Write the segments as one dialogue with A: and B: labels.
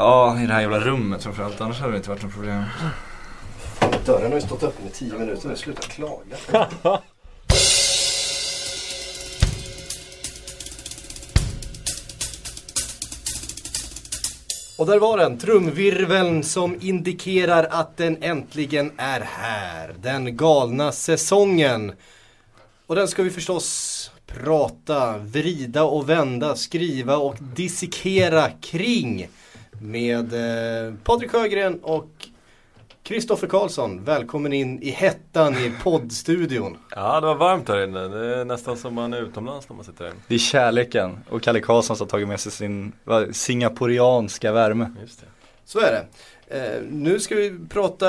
A: Ja, i det här jävla rummet framförallt. Annars hade det inte varit något problem.
B: Dörren har ju stått öppen i tio minuter nu. Sluta klaga. Och där var den, trumvirveln som indikerar att den äntligen är här. Den galna säsongen. Och den ska vi förstås prata, vrida och vända, skriva och dissekera kring. Med eh, Patrik Sjögren och Kristoffer Karlsson, välkommen in i hettan i poddstudion.
C: Ja, det var varmt här inne. Det är nästan som man är utomlands när man sitter här inne.
A: Det är kärleken och Kalle Karlsson som har tagit med sig sin va, singaporianska värme.
C: Just det.
B: Så är det. Eh, nu ska vi prata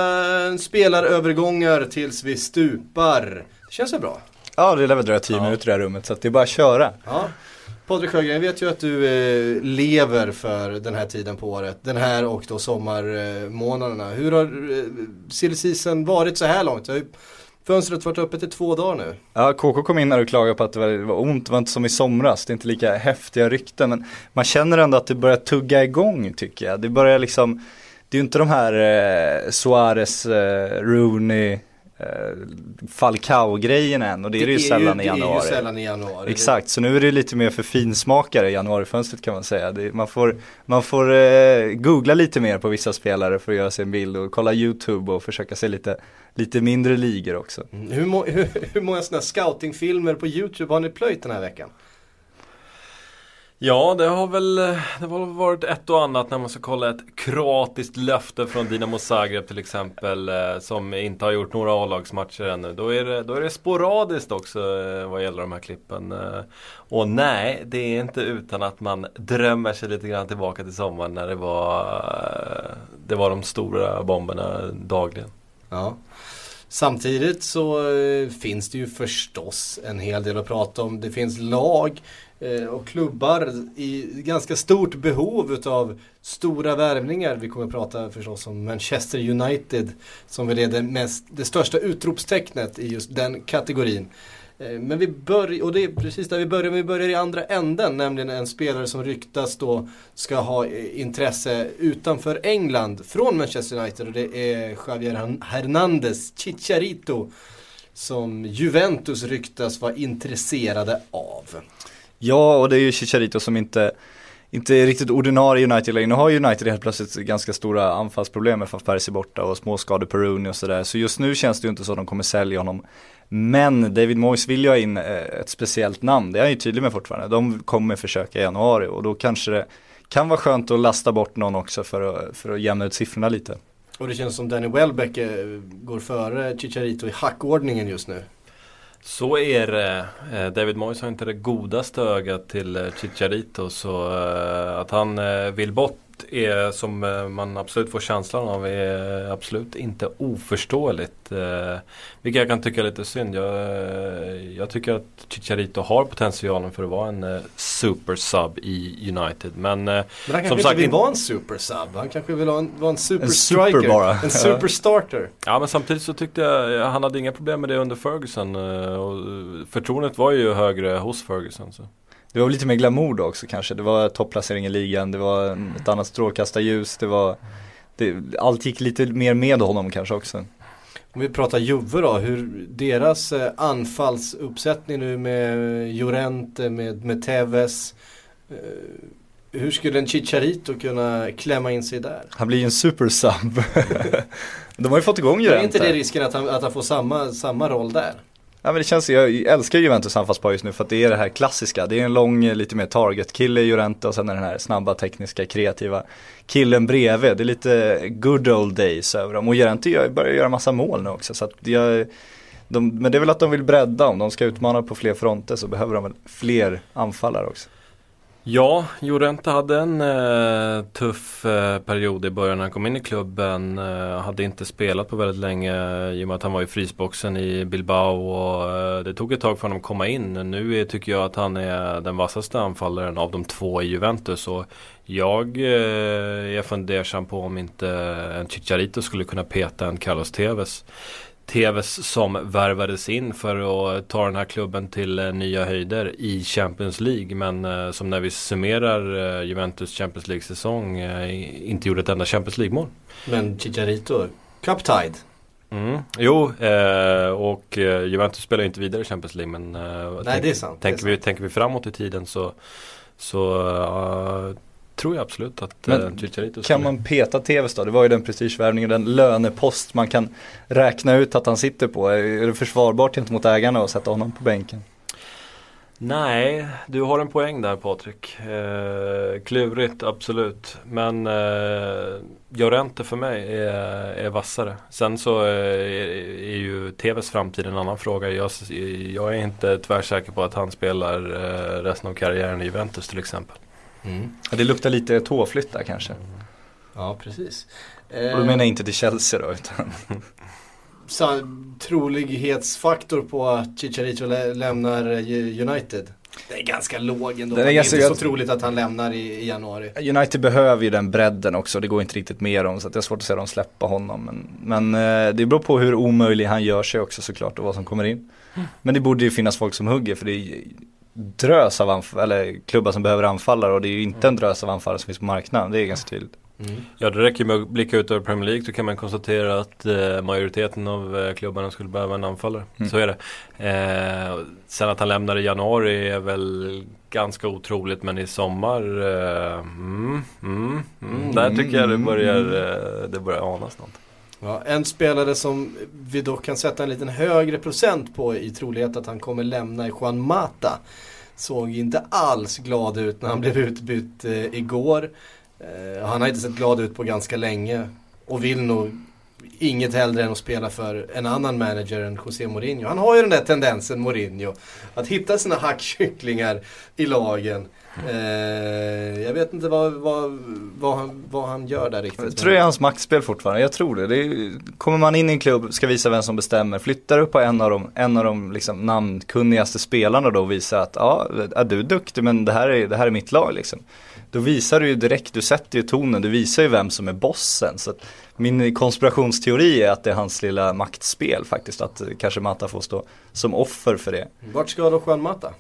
B: spelarövergångar tills vi stupar. Det känns väl bra?
A: Ja, det lär väl dröja tio
C: Ja.
A: minuter i det här rummet så att det är bara att köra.
B: Ja. Patrik Sjögren, jag vet ju att du eh, lever för den här tiden på året. Den här och då sommarmånaderna. Hur har eh, varit så här långt? Fönstret har varit öppet i två dagar nu.
A: Ja, KK kom in här och klagade på att det var, det var ont, det var inte som i somras, det är inte lika häftiga rykten. Men man känner ändå att det börjar tugga igång tycker jag. Det börjar liksom, det är ju inte de här eh, Suarez, eh, Rooney, eh, Falcao-grejerna än och det är det ju sällan i
B: Det är
A: januari.
B: ju sällan i januari.
A: Exakt, så nu är det lite mer för finsmakare i januarifönstret kan man säga. Det, man får, man får eh, googla lite mer på vissa spelare för att göra sig en bild och kolla YouTube och försöka se lite, lite mindre ligor också.
B: Mm. Hur, må, hur, hur många sådana scoutingfilmer på YouTube har ni plöjt den här veckan?
C: Ja, det har väl eh, det har varit ett och annat när man ska kolla ett kroatiskt löfte från Dinamo Zagreb till exempel eh, som inte har gjort några A-lagsmatcher ännu. Då är, det, då är det sporadiskt också eh, vad gäller de här klippen. Och nej, det är inte utan att man drömmer sig lite grann tillbaka till sommaren när det var, det var de stora bomberna dagligen.
B: Ja. Samtidigt så eh, finns det ju förstås en hel del att prata om. Det finns lag eh, och klubbar i ganska stort behov utav stora värvningar. Vi kommer att prata förstås om Manchester United som väl är det, mest, det största utropstecknet i just den kategorin. Eh, men vi börjar, och det är precis där vi börjar, men vi börjar i andra änden, nämligen en spelare som ryktas då ska ha eh, intresse utanför England från Manchester United och det är Javier Hernandez, Chicharito, som Juventus ryktas vara intresserade av.
A: Ja, och det är ju Chicharito som inte inte är riktigt ordinarie United längre. Nu har United helt plötsligt ganska stora anfallsproblem med van Persie borta och småskador på Rooney och sådär. Så just nu känns det ju inte så att de kommer sälja honom. Men David Moyes vill ju ha in eh, ett speciellt namn, det är han ju tydlig med fortfarande. De kommer försöka i januari och då kanske det kan vara skönt att lasta bort någon också för att, för att jämna ut siffrorna lite.
B: Och det känns som Danny Welbeck eh, går före Chicharito i hackordningen just nu.
C: Så är det. Eh, David Moyes har inte det godaste ögat till Chicharito så att han vill bort är som eh, man absolut får känslan av är absolut inte oförståeligt. Eh, Vilket jag kan tycka är lite synd. Jag, eh, jag tycker att Chicharito har potentialen för att vara en eh, super sub i United. Men eh,
B: Men han kanske
C: Som
B: inte
C: sagt,
B: vill vara en super sub. Han kanske vill ha en, vara en super
A: En super
B: striker.
A: bara.
B: En super starter.
C: Ja men samtidigt så tyckte jag han hade inga problem med det under Ferguson. eh, Och förtroendet var ju högre hos Ferguson. Så.
A: Det var lite mer glamour då också kanske. Det var topplacering i ligan, det var ett annat strålkastarljus, det var det, allt gick lite mer med honom kanske också.
B: Om vi pratar Juve då, hur deras eh, anfallsuppsättning nu med Llorente, med, med Tevez. Eh, hur skulle en Chicharito kunna klämma in sig där?
A: Han blir ju en super sub. De har ju fått igång
B: Är
A: Llorente.
B: inte det risken att han, att han får samma, samma roll där?
A: Ja men det känns, jag älskar Juventus anfallspar just nu för att det är det här klassiska. Det är en lång, eh, lite mer target-kille Llorente och sen är den här snabba, tekniska, kreativa killen bredvid. Det är lite eh, good old days över dem. Och Jurente börjar göra massa mål nu också. Så att jag, de, men det är väl att de vill bredda, om de ska utmana på fler fronter så behöver de väl fler anfallare också.
C: Ja, Jorente hade en eh, tuff eh, period i början när han kom in i klubben. Eh, hade inte spelat på väldigt länge i och med att han var i frysboxen i Bilbao. Och, eh, det tog ett tag för honom att komma in. Nu är, tycker jag att han är den vassaste anfallaren av de två i Juventus. Och jag eh, är fundersam på om inte en Chicharito skulle kunna peta en Carlos Tevez. Tevez som värvades in för att ta den här klubben till eh, nya höjder i Champions League. Men eh, som när vi summerar eh, Juventus Champions League-säsong inte gjorde ett enda Champions League-mål.
B: Men Chicharito, Cup Tide.
C: Mm. Jo, eh, och Juventus spelar inte vidare i Champions League men eh,
B: Nej
C: tänk,
B: det är sant.
C: tänker,
B: det är
C: vi, tänker vi framåt i tiden så, så eh, tror jag absolut att
A: Men
C: uh, Chicharito
A: Kan man peta TVs då? Det var ju den prestigevärvningen, den lönepost man kan räkna ut att han sitter på. Är det försvarbart gentemot ägarna att sätta honom på bänken?
C: Nej, du har en poäng där Patrik. Eh, klurigt, absolut. Men eh, Llorente för mig är, är vassare. Sen så eh, är, är ju TVs framtid en annan fråga. Jag, jag är inte tvärsäker på att han spelar eh, resten av karriären i Juventus till exempel.
B: Mm.
A: Ja, Det luktar lite tåflytt där kanske.
B: Ja precis.
A: Och
B: Eh,
A: då menar jag inte till Chelsea då utan
B: sa- trolighetsfaktor på att Chicharito lä- lämnar eh, United. Det är ganska låg ändå.
A: Det är
B: Det är, inte så troligt att han lämnar i, i januari.
A: United behöver ju den bredden också, det går inte riktigt med dem så det är svårt att se dem släppa honom. Men, men eh, det beror på hur omöjlig han gör sig också såklart och vad som kommer in. Men det borde ju finnas folk som hugger för det är drös av eller klubbar som behöver anfallare och det är ju inte en drös av anfallare som finns på marknaden, det är ganska tydligt.
B: Mm.
C: Ja, det räcker med att blicka ut över Premier League så kan man konstatera att eh, majoriteten av eh, klubbarna skulle behöva en anfallare.
A: Mm.
C: Så är det. Eh, sen att han lämnar i januari är väl ganska otroligt men i sommar eh, mm, mm, mm, Där tycker jag det börjar, eh, det börjar anas något.
B: Ja, en spelare som vi dock kan sätta en liten högre procent på i trolighet att han kommer lämna är Juan Mata. Såg inte alls glad ut när han blev utbytt eh, igår. Eh, han har inte sett glad ut på ganska länge och vill nog inget hellre än att spela för en annan manager än José Mourinho. Han har ju den där tendensen Mourinho att hitta sina hackkycklingar i lagen. Eh, jag vet inte vad, vad, vad, han, vad han gör där riktigt.
A: Jag tror det är hans maktspel fortfarande, jag tror det. det är, kommer man in i en klubb, ska visa vem som bestämmer, flyttar upp på en av de, en av de liksom namnkunnigaste spelarna då och visar att ja, är du är duktig men det här är, det här är mitt lag liksom. Då visar du ju direkt, du sätter ju tonen, du visar ju vem som är bossen. Så min konspirationsteori är att det är hans lilla maktspel faktiskt, att kanske Mata får stå som offer för det.
B: Vart ska då Juan Mata?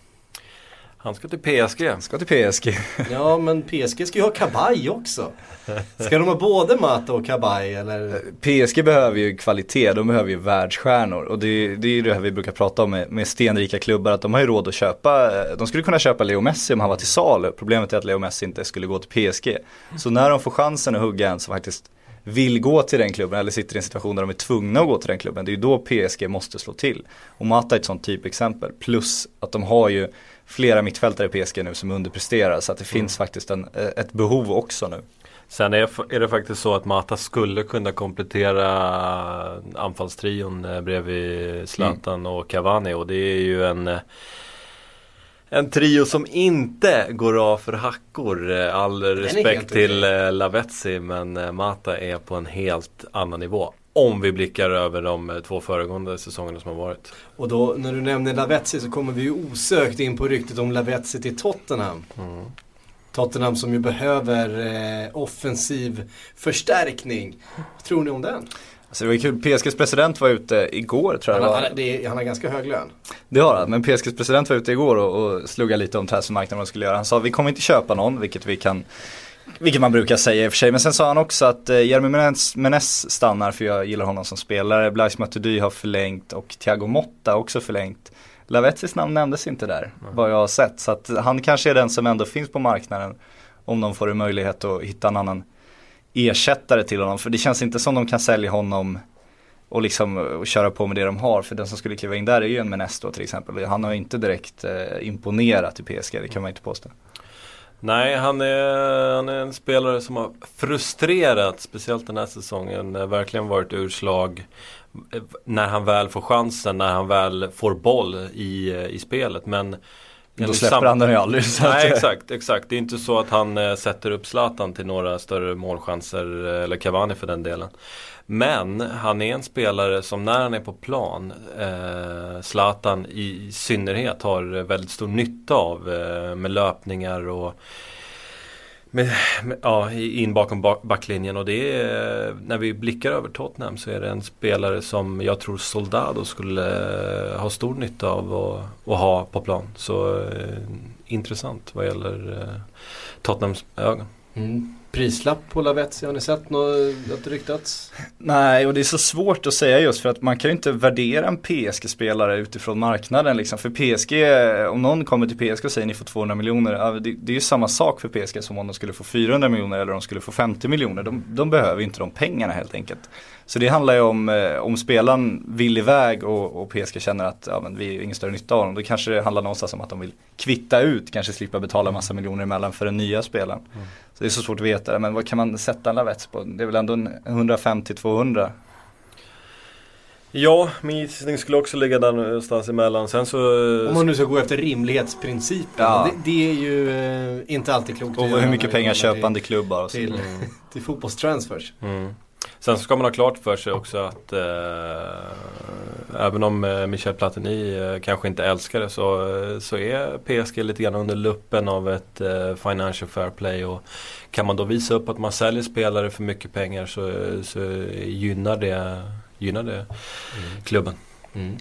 C: Han ska till PSG.
A: Han ska till PSG.
B: Ja men PSG ska ju ha Kabaj också. Ska de ha både Mata och Kabaj eller?
A: PSG behöver ju kvalitet, de behöver ju världsstjärnor och det, det är ju det här vi brukar prata om med, med stenrika klubbar att de har ju råd att köpa, de skulle kunna köpa Leo Messi om han var till salu. Problemet är att Leo Messi inte skulle gå till PSG. Så när de får chansen att hugga en som faktiskt vill gå till den klubben eller sitter i en situation där de är tvungna att gå till den klubben, det är ju då PSG måste slå till. Och Mata är ett sånt typexempel, plus att de har ju flera mittfältare i PSG nu som underpresterar så att det finns faktiskt en, ett behov också nu.
C: Sen är, är det faktiskt så att Mata skulle kunna komplettera anfallstrion eh, bredvid Zlatan och Cavani och det är ju en eh, en trio som inte går av för hackor. Eh, All respekt till eh, Lavezzi men eh, Mata är på en helt annan nivå. Om vi blickar över de två föregående säsongerna som har varit.
B: Och då när du nämner Lavezzi så kommer vi ju osökt in på ryktet om Lavezzi till Tottenham.
C: Mm.
B: Tottenham som ju behöver eh, offensiv förstärkning. Vad tror ni om den?
A: Så det var kul, PSGs president var ute igår tror jag
B: Han, han, det han har ganska hög lön.
A: Det har han, men PSGs president var ute igår och, och sluggade lite om transfermarknaden vad de skulle göra. Han sa vi kommer inte köpa någon, vilket vi kan vilket man brukar säga i och för sig. Men sen sa han också att eh, Jeremy Menez, Menez stannar för jag gillar honom som spelare. Blaise Matuidi har förlängt och Thiago Motta också förlängt. Lavezzis namn nämndes inte där, vad jag har sett. Så att han kanske är den som ändå finns på marknaden. Om de får en möjlighet att hitta en annan ersättare till honom. För det känns inte som de kan sälja honom och liksom och köra på med det de har. För den som skulle kliva in där är ju en Menesto till exempel. Han har ju inte direkt eh, imponerat i PSG, det kan man inte påstå.
C: Nej, han är, han är en spelare som har frustrerat, speciellt den här säsongen, eh, verkligen varit ur slag eh, när han väl får chansen, när han väl får boll i, eh, i spelet. Men
A: då släpper
C: sam-
A: han den ju aldrig.
C: Nej exakt, exakt. Det är inte så att han eh, sätter upp Zlatan till några större målchanser eh, eller Cavani för den delen. Men han är en spelare som när han är på plan, eh, Zlatan i synnerhet har väldigt stor nytta av eh, med löpningar och med, med, ja, in bakom backlinjen och det är när vi blickar över Tottenham så är det en spelare som jag tror Soldado skulle eh, ha stor nytta av att, att ha på plan. Så eh, intressant vad gäller eh, Tottenhams ögon.
B: Mm. Prislapp på Lavetzi, har ni sett något ryktats?
A: Nej, och det är så svårt att säga just för att man kan ju inte värdera en PSG-spelare utifrån marknaden liksom. För PSG, om någon kommer till PSG och säger ni får 200 miljoner, det, det är ju samma sak för PSG som om de skulle få 400 miljoner eller om de skulle få 50 miljoner. De, de behöver inte de pengarna helt enkelt. Så det handlar ju om, eh, om spelaren vill iväg och, och PSG känner att ja, men vi har ingen större nytta av dem. Då kanske det handlar någonstans om att de vill kvitta ut, kanske slippa betala massa miljoner emellan för den nya spelaren. Mm. Så det är så svårt att veta det, men vad kan man sätta en Lavets på? Det är väl ändå 150-200?
C: Ja, min gissning skulle också ligga där någonstans emellan. Sen så...
B: Om man nu ska gå efter rimlighetsprincipen. Ja. Det, det, är ju eh, inte alltid klokt.
A: Och hur mycket pengar köpande klubbar och
B: så. Till, till fotbollstransfers. Mm.
C: Sen ska man ha klart för sig också att eh, även om eh, Michel Platini eh, kanske inte älskar det så, eh, så är PSG lite grann under luppen av ett financial fair play. Och kan man då visa upp att man säljer spelare för mycket pengar så, så gynnar det, gynnar det mm. klubben. Mm.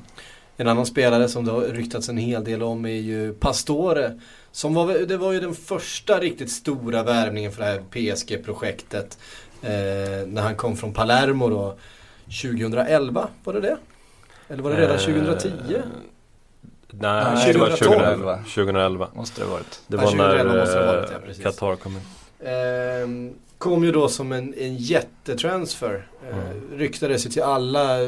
B: En annan spelare som det har ryktats en hel del om är ju Pastore. Som var, det var ju den första riktigt stora värvningen för det här PSG-projektet. Eh, när han kom från Palermo då 2011, var det det? Eller var det redan 2010? Eh,
C: nej, nej det var 2011. 2011.
A: Måste det ha varit.
C: Det var ja, när ja, Qatar kom in.
B: Eh, kom ju då som en, en jättetransfer. Eh, mm. Ryktades ju till alla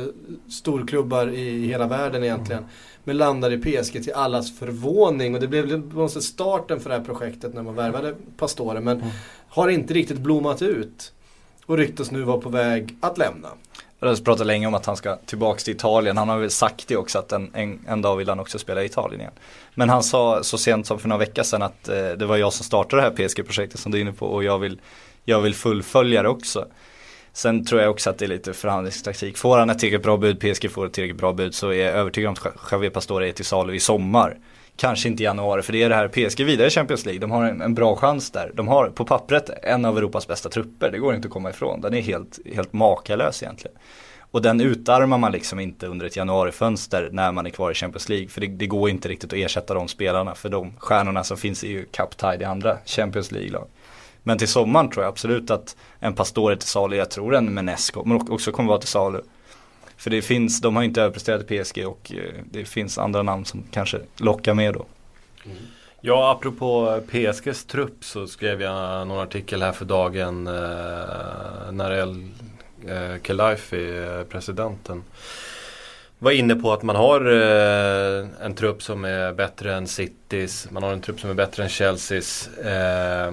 B: storklubbar i hela världen egentligen. Mm. Men landade i PSG till allas förvåning. Och det blev på starten för det här projektet när man värvade Pastore. Men mm. har inte riktigt blommat ut och ryktas nu vara på väg att lämna.
A: Det har pratat länge om att han ska tillbaka till Italien. Han har väl sagt det också att en, en, en dag vill han också spela i Italien igen. Men han sa så sent som för några veckor sedan att eh, det var jag som startade det här PSG-projektet som du är inne på och jag vill, jag vill fullfölja det också. Sen tror jag också att det är lite förhandlingstaktik. Får han ett tillräckligt bra bud, PSG får ett tillräckligt bra bud så är jag övertygad om att Javier Pastore är till salu i sommar. Kanske inte i januari för det är det här PSG vidare i Champions League. De har en, en, bra chans där. De har på pappret en av Europas bästa trupper. Det går inte att komma ifrån. Den är helt, helt makalös egentligen. Och den utarmar man liksom inte under ett januarifönster när man är kvar i Champions League. För det, det går inte riktigt att ersätta de spelarna. För de stjärnorna som finns är ju cup-tied i andra Champions League-lag. Men till sommaren tror jag absolut att en Pastore till salu, jag tror en Menesco också kommer vara till salu. För det finns, de har inte överpresterat i PSG och eh, det finns andra namn som kanske lockar med då.
C: Mm. Ja, apropå PSGs trupp så skrev jag någon artikel här för dagen eh, när El eh, Kelaifi, eh, presidenten, var inne på att man har eh, en trupp som är bättre än Citys, man har en trupp som är bättre än Chelseas. Eh,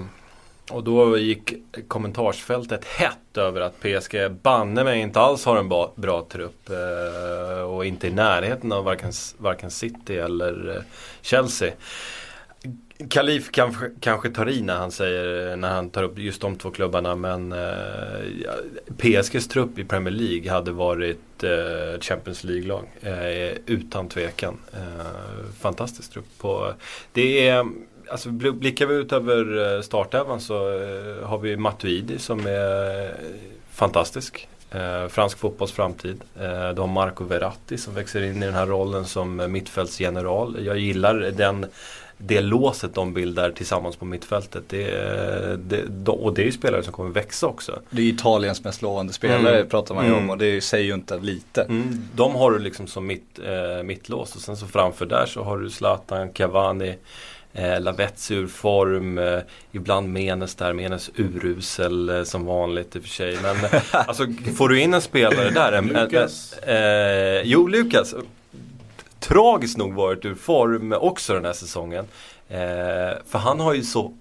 C: och då gick kommentarsfältet hett över att PSG banne mig inte alls har en bra, bra trupp. Eh, och inte i närheten av varken, varken City eller eh, Chelsea. Kalif kanske, kanske tar i när han säger, när han tar upp just de två klubbarna men eh, PSGs trupp i Premier League hade varit eh, Champions League-lag eh, utan tvekan. Eh, fantastisk trupp. På, det är alltså blickar vi ut över eh, startelvan så eh, har vi Matuidi som är fantastisk. Eh, fransk fotbolls framtid. Eh, du har Marco Verratti som växer in i den här rollen som mittfältsgeneral. Jag gillar den det låset de bildar tillsammans på mittfältet. Det, det, och det är ju spelare som kommer växa också.
A: Det är Italiens mest lovande spelare mm. pratar man ju mm. om och det säger ju inte lite.
C: Mm. De har du liksom som mitt, eh, mittlås och sen så framför där så har du Zlatan, Cavani Eh, Lavets ur form, eh, ibland Menes där, Menes urusel eh, som vanligt i och för sig. Men eh, alltså får du in en spelare där. En, Lukas. Eh, jo, Lukas. Tragiskt nog varit ur form också den här säsongen. Eh, för han har ju så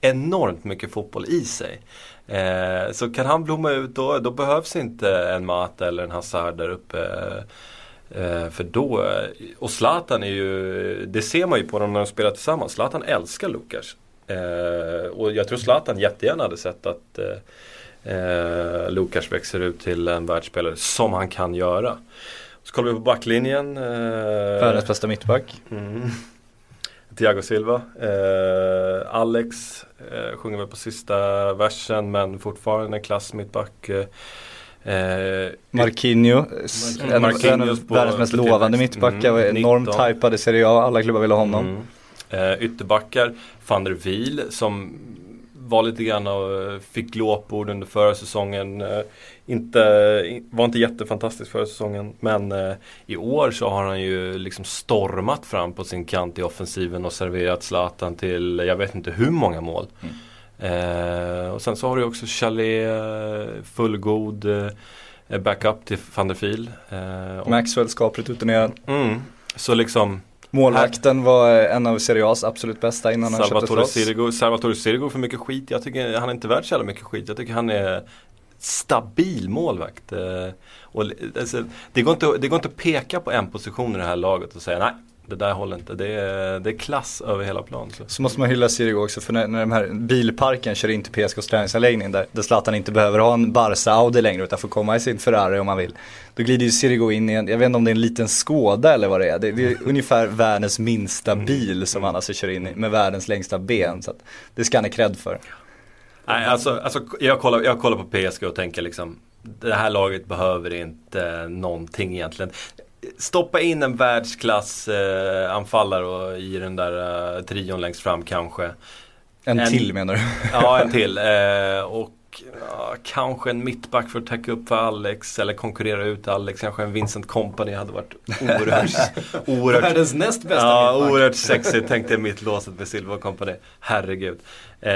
C: enormt mycket fotboll i sig. Eh, så kan han blomma ut då, då behövs inte en Mata eller en Hazard där uppe. Eh, för då, och Zlatan är ju, det ser man ju på dem när de spelar tillsammans. Zlatan älskar Lukas. Eh, och jag tror Zlatan jättegärna hade sett att eh, eh Lukas växer ut till en världsspelare som han kan göra. Så kollar vi på backlinjen. Eh,
A: Världens bästa mittback. Mm.
C: Thiago Silva. Eh, Alex eh, sjunger väl på sista versen men fortfarande klass mittback. Eh,
A: Marquinho, en av världens mest lovande mittbackar. Mm, enormt hypad i Serie A. Alla klubbar ville ha honom. Mm.
C: Eh, ytterbackar, van der Wiel som var lite grann och fick glåpord under förra säsongen. Eh, inte, var inte jättefantastisk förra säsongen men eh, i år så har han ju liksom stormat fram på sin kant i offensiven och serverat Zlatan till jag vet inte hur många mål. Mm. Eh, och sen så har du också Chalet, eh, fullgod eh, backup till van der Fiel.
A: Eh, Maxwell skapligt rutinerad.
C: Mm, så liksom
A: Målvakten var en av Serie A's absolut bästa innan han köpte
C: Salvatore Sirigu, Salvatore Sirigu för mycket skit. Jag tycker han är inte värd så jävla mycket skit. Jag tycker han är stabil målvakt. Eh, och, alltså, det, går inte, det går inte att peka på en position i det här laget och säga nej, det där håller inte. Det är, det är klass över hela plan.
A: Så, så måste man hylla Sirigu också för när, när de här bilparken kör in till PSKs träningsanläggning där, där Zlatan inte behöver ha en Barca Audi längre utan får komma i sin Ferrari om man vill. Då glider ju Sirigu in i en, jag vet inte om det är en liten Skoda eller vad det är. Det, det är ungefär världens minsta bil som han alltså kör in i med världens längsta ben. Så det ska han ha cred för.
C: Nej, alltså, alltså jag, kollar, jag kollar på PSG och tänker liksom det här laget behöver inte någonting egentligen stoppa in en världsklass eh, i den där eh, trion längst fram kanske.
A: En, en till menar du?
C: ja, en till. Eh, och ja, kanske en mittback för att täcka upp för Alex eller konkurrera ut Alex. Kanske en Vincent Company hade varit oerhört...
B: oerhört Världens näst bästa
C: ja, mittback. Oerhört sexigt tänkte jag mittlåset med Silva Company. Herregud. Eh,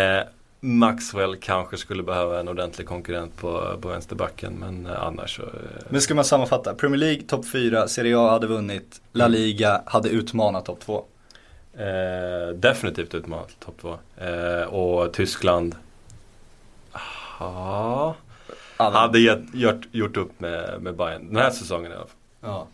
C: Maxwell kanske skulle behöva en ordentlig konkurrent på, på vänsterbacken men eh, annars så... Eh...
A: Men ska man sammanfatta, Premier League topp 4, Serie A hade vunnit, La mm. Liga hade utmanat topp 2.
C: Eh, definitivt utmanat topp 2. Eh, och Tyskland, ja, hade get, gjort, gjort upp med, med Bayern den här säsongen i alla fall.
B: Ja.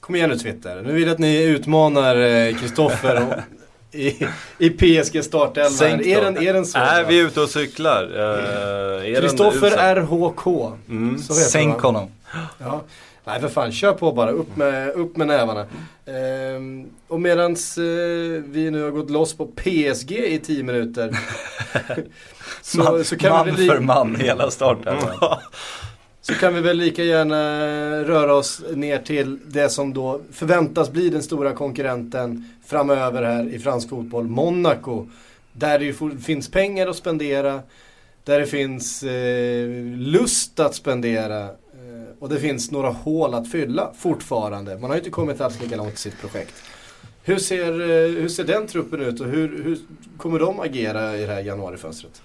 B: Kom igen nu Twitter, nu vill jag att ni utmanar Kristoffer eh, i, i PSG startelva. Är den, är den så?
C: Är vi ute och cyklar?
B: Kristoffer uh, RHK.
A: Mm. Sänk honom.
B: Ja. Nej för fan, kör på bara. Upp med, upp med nävarna. Ehm, och medans eh, vi nu har gått loss på PSG i 10 minuter.
A: så, man, så kan man vi för man hela starten.
B: Så kan vi väl lika gärna röra oss ner till det som då förväntas bli den stora konkurrenten framöver här i fransk fotboll, Monaco. Där det ju finns pengar att spendera, där det finns eh, lust att spendera eh, och det finns några hål att fylla fortfarande. Man har ju inte kommit alls lika långt i sitt projekt. Hur ser, eh, hur ser den truppen ut och hur, hur kommer de agera i det här januarifönstret?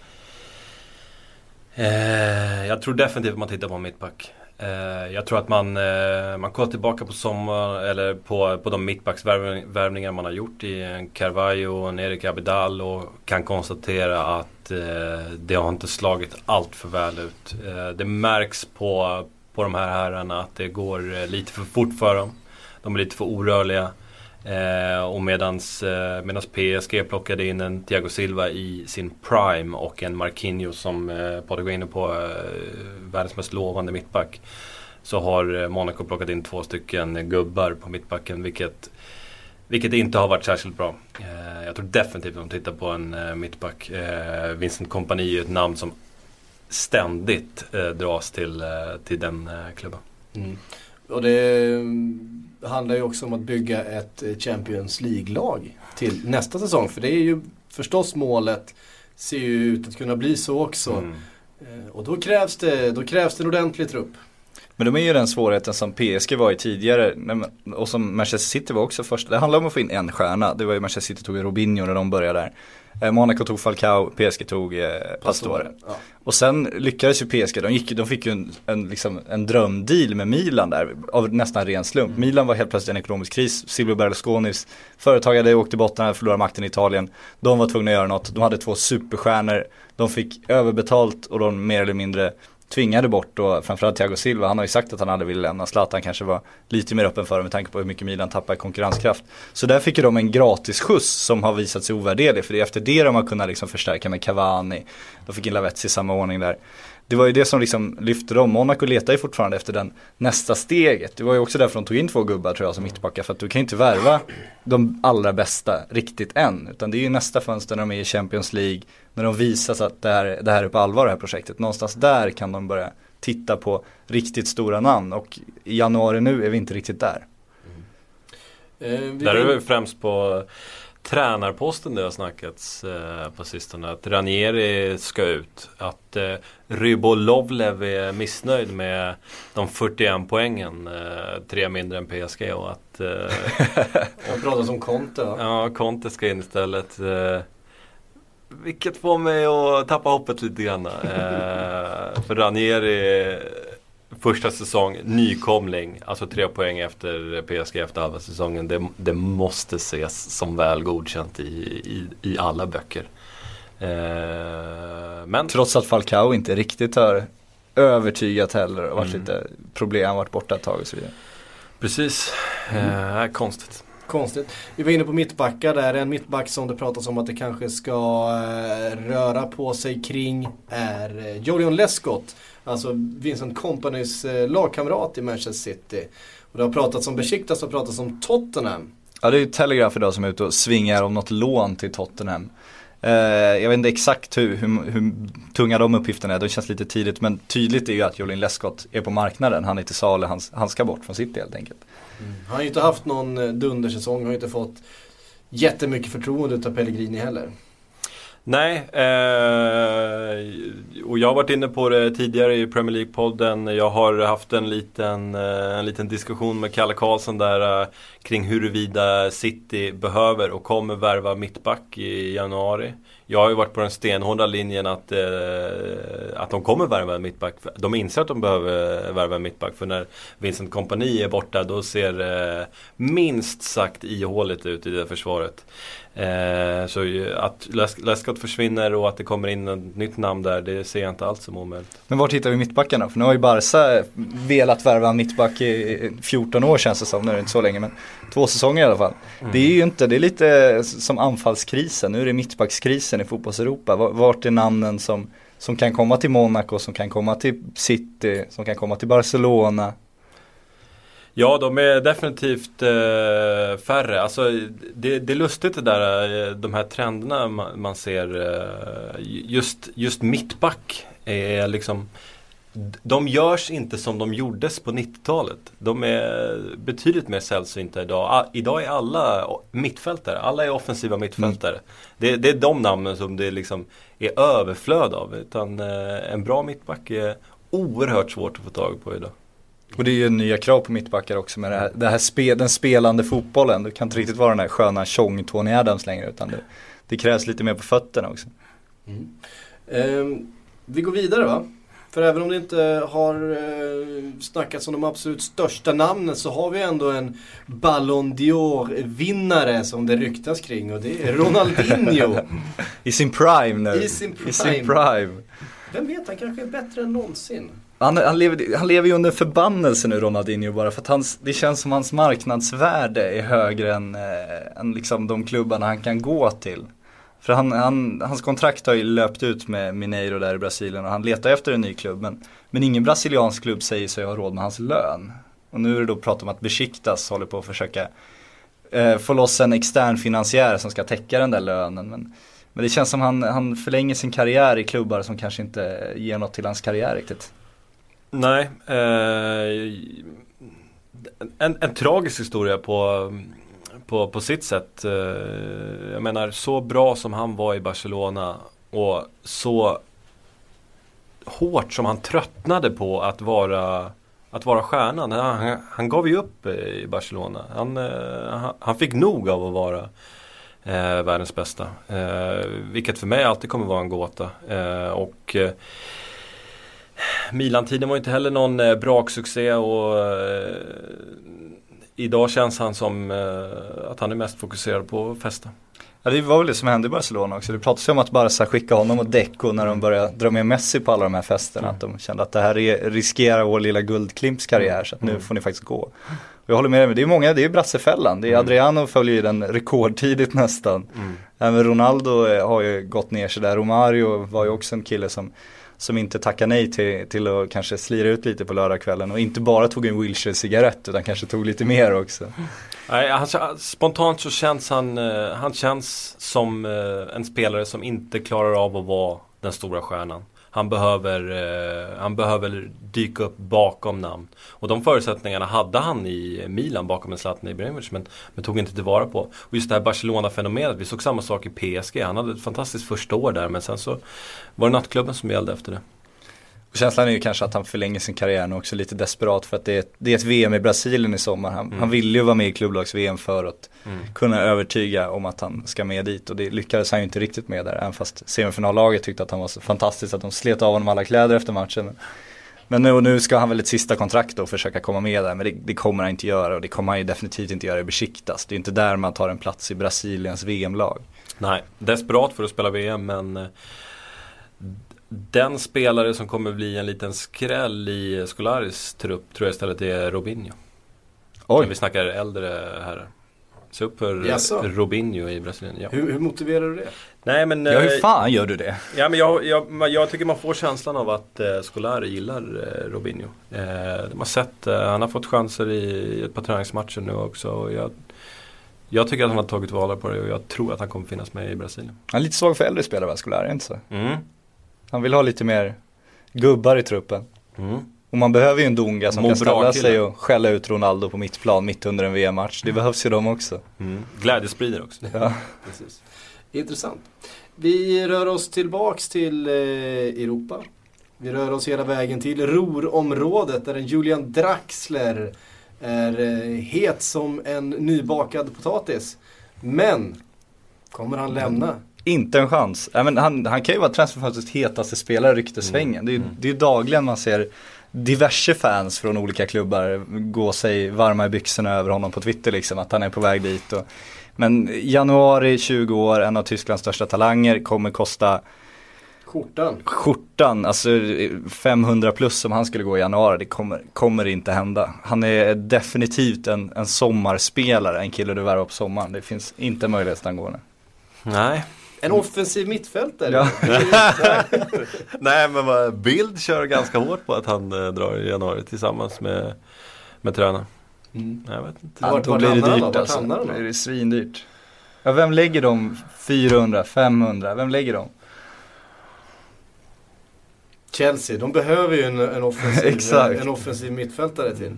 C: Eh, jag tror definitivt att man tittar på mittback. Eh, jag tror att man, eh, man kollar tillbaka på sommar eller på, på de mittbacksvärvningar man har gjort i eh, Carvalho och en Erik Abidal och kan konstatera att eh, det har inte slagit allt för väl ut. Eh, det märks på, på de här herrarna att det går eh, lite för fort för dem. De är lite för orörliga. Eh, och medans, eh, medans PSG plockade in en Thiago Silva i sin prime och en Marquinhos som eh, Patrik var inne på, eh, världens mest lovande mittback. Så har eh, Monaco plockat in två stycken gubbar på mittbacken vilket, vilket inte har varit särskilt bra. Eh, jag tror definitivt att de tittar på en eh, mittback. Eh, Vincent Kompani är ett namn som ständigt eh, dras till, eh, till den eh, klubben.
B: Mm. Och det handlar ju också om att bygga ett eh, Champions League-lag till nästa säsong. För det är ju förstås målet, ser ju ut att kunna bli så också. Mm. Eh, och då krävs, det, då krävs det en ordentlig trupp.
A: Men de är ju den svårigheten som PSG var i tidigare och som Manchester City var också först. Det handlar om att få in en stjärna. Det var ju Manchester City tog Robinho när de började där. Eh, Monaco tog Falcao, PSG tog eh, Pastore. Ja. Och sen lyckades ju PSG, de, gick, de fick ju en, en, liksom, en drömdeal med Milan där av nästan ren slump. Mm. Milan var helt plötsligt i en ekonomisk kris, Silvio Berlusconis företag hade åkt i botten, hade förlorat makten i Italien. De var tvungna att göra något, de hade två superstjärnor, de fick överbetalt och de mer eller mindre tvingade bort då framförallt Thiago Silva. Han har ju sagt att han aldrig ville lämna. Zlatan kanske var lite mer öppen för det med tanke på hur mycket Milan tappar i konkurrenskraft. Så där fick ju de en gratis skjuts som har visat sig ovärderlig. För det är efter det de har kunnat liksom förstärka med Cavani. De fick in Lavetzi i samma ordning där det var ju det som liksom lyfte dem. Monaco letar ju fortfarande efter den nästa steget. Det var ju också därför de tog in två gubbar tror jag som mittbackar. För att du kan ju inte värva de allra bästa riktigt än. Utan det är ju nästa fönster när de är i Champions League. När de visar att det här, det här är på allvar det här projektet. Någonstans där kan de börja titta på riktigt stora namn. Och i januari nu är vi inte riktigt där.
C: Mm. Eh, där är vi främst på tränarposten det har snackats eh, på sistone. Att Ranieri ska ut. Att eh, Rybolovlev är missnöjd med de 41 poängen. Eh, tre mindre än PSG och att... Eh,
B: Jag pratar om Conte va?
C: Ja, Conte ska in istället. Eh, vilket får mig att tappa hoppet lite grann. Eh, för Ranieri första säsong, nykomling, alltså tre poäng efter PSG efter halva säsongen. Det, det måste ses som väl godkänt i, i, i alla böcker.
A: Eh, men Trots att Falcao inte riktigt har övertygat heller och varit mm. lite problem, varit borta ett tag och så vidare.
C: Precis, mm. eh, konstigt.
B: Konstigt. Vi var inne på mittbackar där. En mittback som det pratas om att det kanske ska eh, röra på sig kring är eh, Jolion Lescott. Alltså Vincent Companys eh, lagkamrat i Manchester City. Och det har pratats om Besiktas och pratats om Tottenham.
A: Ja det är ju Telegraph idag som är ute och svingar om något lån till Tottenham. Eh, jag vet inte exakt hur, hur, hur, tunga de uppgifterna är, det känns lite tidigt. Men tydligt är ju att Jolin Lescott är på marknaden, han är till salu, han, han ska bort från City helt enkelt.
B: Mm. Han har ju inte haft någon eh, dundersäsong, har ju inte fått jättemycket förtroende av Pellegrini heller.
C: Nej, eh, och jag har varit inne på det tidigare i Premier League-podden. Jag har haft en liten, eh, en liten diskussion med Kalle Karlsson där eh, kring huruvida City behöver och kommer värva mittback i januari. Jag har ju varit på den stenhårda linjen att, eh, att de kommer värva en mittback. De inser att de behöver eh, värva en mittback. För när Vincent Kompani är borta då ser eh, minst sagt ihåligt ut i det försvaret. Eh, så att Lescott försvinner och att det kommer in ett nytt namn där, det ser jag inte alls som omöjligt.
A: Men vart hittar vi mittbackarna? För nu har ju Barca velat värva en mittback i 14 år känns det som, nu är det inte så länge men två säsonger i alla fall. Mm. Det är ju inte, det är lite som anfallskrisen, nu är det mittbackskrisen i fotbolls-Europa. Vart är namnen som, som kan komma till Monaco, som kan komma till City, som kan komma till Barcelona?
C: Ja, de är definitivt eh, färre. Alltså, det, det är lustigt det där, eh, de här trenderna man, man ser. Eh, just, just mittback är liksom de görs inte som de gjordes på 90-talet. De är betydligt mer sällsynta idag. Idag är alla mittfältare, alla är offensiva mittfältare. Mm. Det, det, är de namnen som det liksom är överflöd av. Utan eh, en bra mittback är oerhört svårt att få tag på idag.
A: Och det är ju nya krav på mittbackar också med det här, det här spe, den spelande fotbollen. Du kan inte riktigt vara den här sköna tjong Tony Adams längre utan det, det, krävs lite mer på fötterna också. Mm.
B: Um, vi går vidare va? För även om det inte har eh, snackats om de absolut största namnen så har vi ändå en Ballon d'Or-vinnare som det ryktas kring och det är Ronaldinho.
A: I sin prime nu.
B: I sin prime.
A: I sin prime.
B: Vem vet, han kanske är bättre än någonsin.
A: Han, han, lever, han lever ju under förbannelse nu Ronaldinho bara för att hans, det känns som hans marknadsvärde är högre än, eh, än liksom de klubbarna han kan gå till. För han, han, hans kontrakt har ju löpt ut med Mineiro där i Brasilien och han letar efter en ny klubb. Men, men ingen brasiliansk klubb säger sig ha råd med hans lön. Och nu är det då prat om att Besiktas håller på att försöka eh, få loss en extern finansiär som ska täcka den där lönen. Men, men det känns som han, han förlänger sin karriär i klubbar som kanske inte ger något till hans karriär riktigt.
C: Nej, eh, en, en tragisk historia på, på, på sitt sätt. Eh, jag menar, så bra som han var i Barcelona och så hårt som han tröttnade på att vara att vara stjärnan. Han, han gav ju upp eh, i Barcelona. Han, eh, han, han fick nog av att vara eh, världens bästa. Eh, vilket för mig alltid kommer vara en gåta. Eh, och eh, Milan-tiden var inte heller någon eh, braksuccé och eh, idag känns han som eh, att han är mest fokuserad på att festa.
A: Ja det var väl det som hände i Barcelona också. Det pratades ju om att Barca skickade honom och Deco när de började dra med Messi på alla de här festerna. Mm. Att de kände att det här riskerar vår lilla guldklimps karriär så att nu mm. får ni faktiskt gå. Och jag håller med dig, det är många, det är brassefällan. Det är mm. Adriano följer ju den rekordtidigt nästan. Mm. Även Ronaldo har ju gått ner sig där. Romario var ju också en kille som som inte tackade nej till, till att kanske slira ut lite på lördagskvällen och inte bara tog en Wilshire-cigarett utan kanske tog lite mer också.
C: Nej, han, spontant så känns han, eh, han känns som eh, en spelare som inte klarar av att vara den stora stjärnan. Han behöver, eh, han behöver dyka upp bakom namn. Och de förutsättningarna hade han i Milan bakom en Zlatan Ibrahimovic men, men tog inte tillvara på. Och just det här Barcelona-fenomenet, vi såg samma sak i PSG. Han hade ett fantastiskt första år där men sen så var det nattklubben som gällde efter det.
A: Känslan är ju kanske att han förlänger sin karriär nu också lite desperat för att det är, ett, det är ett VM i Brasilien i sommar. Han, mm. han ville ju vara med i klubblags-VM för att mm. kunna övertyga om att han ska med dit och det lyckades han ju inte riktigt med där. Även fast semifinallaget tyckte att han var så fantastisk att de slet av honom alla kläder efter matchen. Men nu, nu ska han väl ett sista kontrakt och försöka komma med där. Men det, det, kommer han inte göra och det kommer han ju definitivt inte göra i Besiktas. Det är inte där man tar en plats i Brasiliens VM-lag.
C: Nej, desperat för att spela VM men eh, den spelare som kommer bli en liten skräll i Scolaris trupp tror jag istället är Robinho. Oj. När vi snackar äldre herrar. Se upp för Jaså. Robinho i Brasilien. Ja.
B: Hur, hur, motiverar du det?
C: Nej men...
A: Ja hur eh, fan gör du det?
C: Ja men jag, jag, jag tycker man får känslan av att eh, Scolari gillar eh, Robinho. Eh, de har sett, eh, han har fått chanser i ett par träningsmatcher nu också. Och jag, jag tycker att han har tagit vara på det och jag tror att han kommer finnas med i Brasilien.
A: Han är lite svag för äldre spelare va, Scolari, inte så? Mm. Han vill ha lite mer gubbar i truppen. Mm. Och man behöver ju en Dunga som kan ställa sig och skälla ut Ronaldo på mittplan mitt under en VM-match. Det behövs ju de också.
C: Mm. Glädjesprider också. Ja.
B: Precis. Intressant. Vi rör oss tillbaks till eh, Europa. Vi rör oss hela vägen till Ruhrområdet där en Julian Draxler är eh, het som en nybakad potatis. Men, kommer han lämna?
A: Inte en chans. Men han, han kan ju vara transferfönstrets hetaste spelare i ryktesvängen. Mm. Det, är, mm. det är dagligen man ser diverse fans från olika klubbar gå sig varma i byxorna över honom på Twitter liksom, att han är på väg dit. Och, men januari, 20 år, en av Tysklands största talanger, kommer kosta
B: Skjortan.
A: Skjortan, alltså 500 plus som han skulle gå i januari, det kommer, kommer inte hända. Han är definitivt en, en sommarspelare, en kille du värvar på sommaren. Det finns inte möjlighet att han går nu.
C: Nej,
B: en offensiv mittfältare. Ja.
C: Nej men Bild kör ganska hårt på att han eh, drar i januari tillsammans med, med tränaren.
A: Mm. Jag vet inte. Ja, då blir det dyrt alltså. Då blir det svindyrt. Ja, vem lägger de 400, 500? Vem lägger de?
B: Chelsea, de behöver ju en, en, offensiv, en offensiv mittfältare till.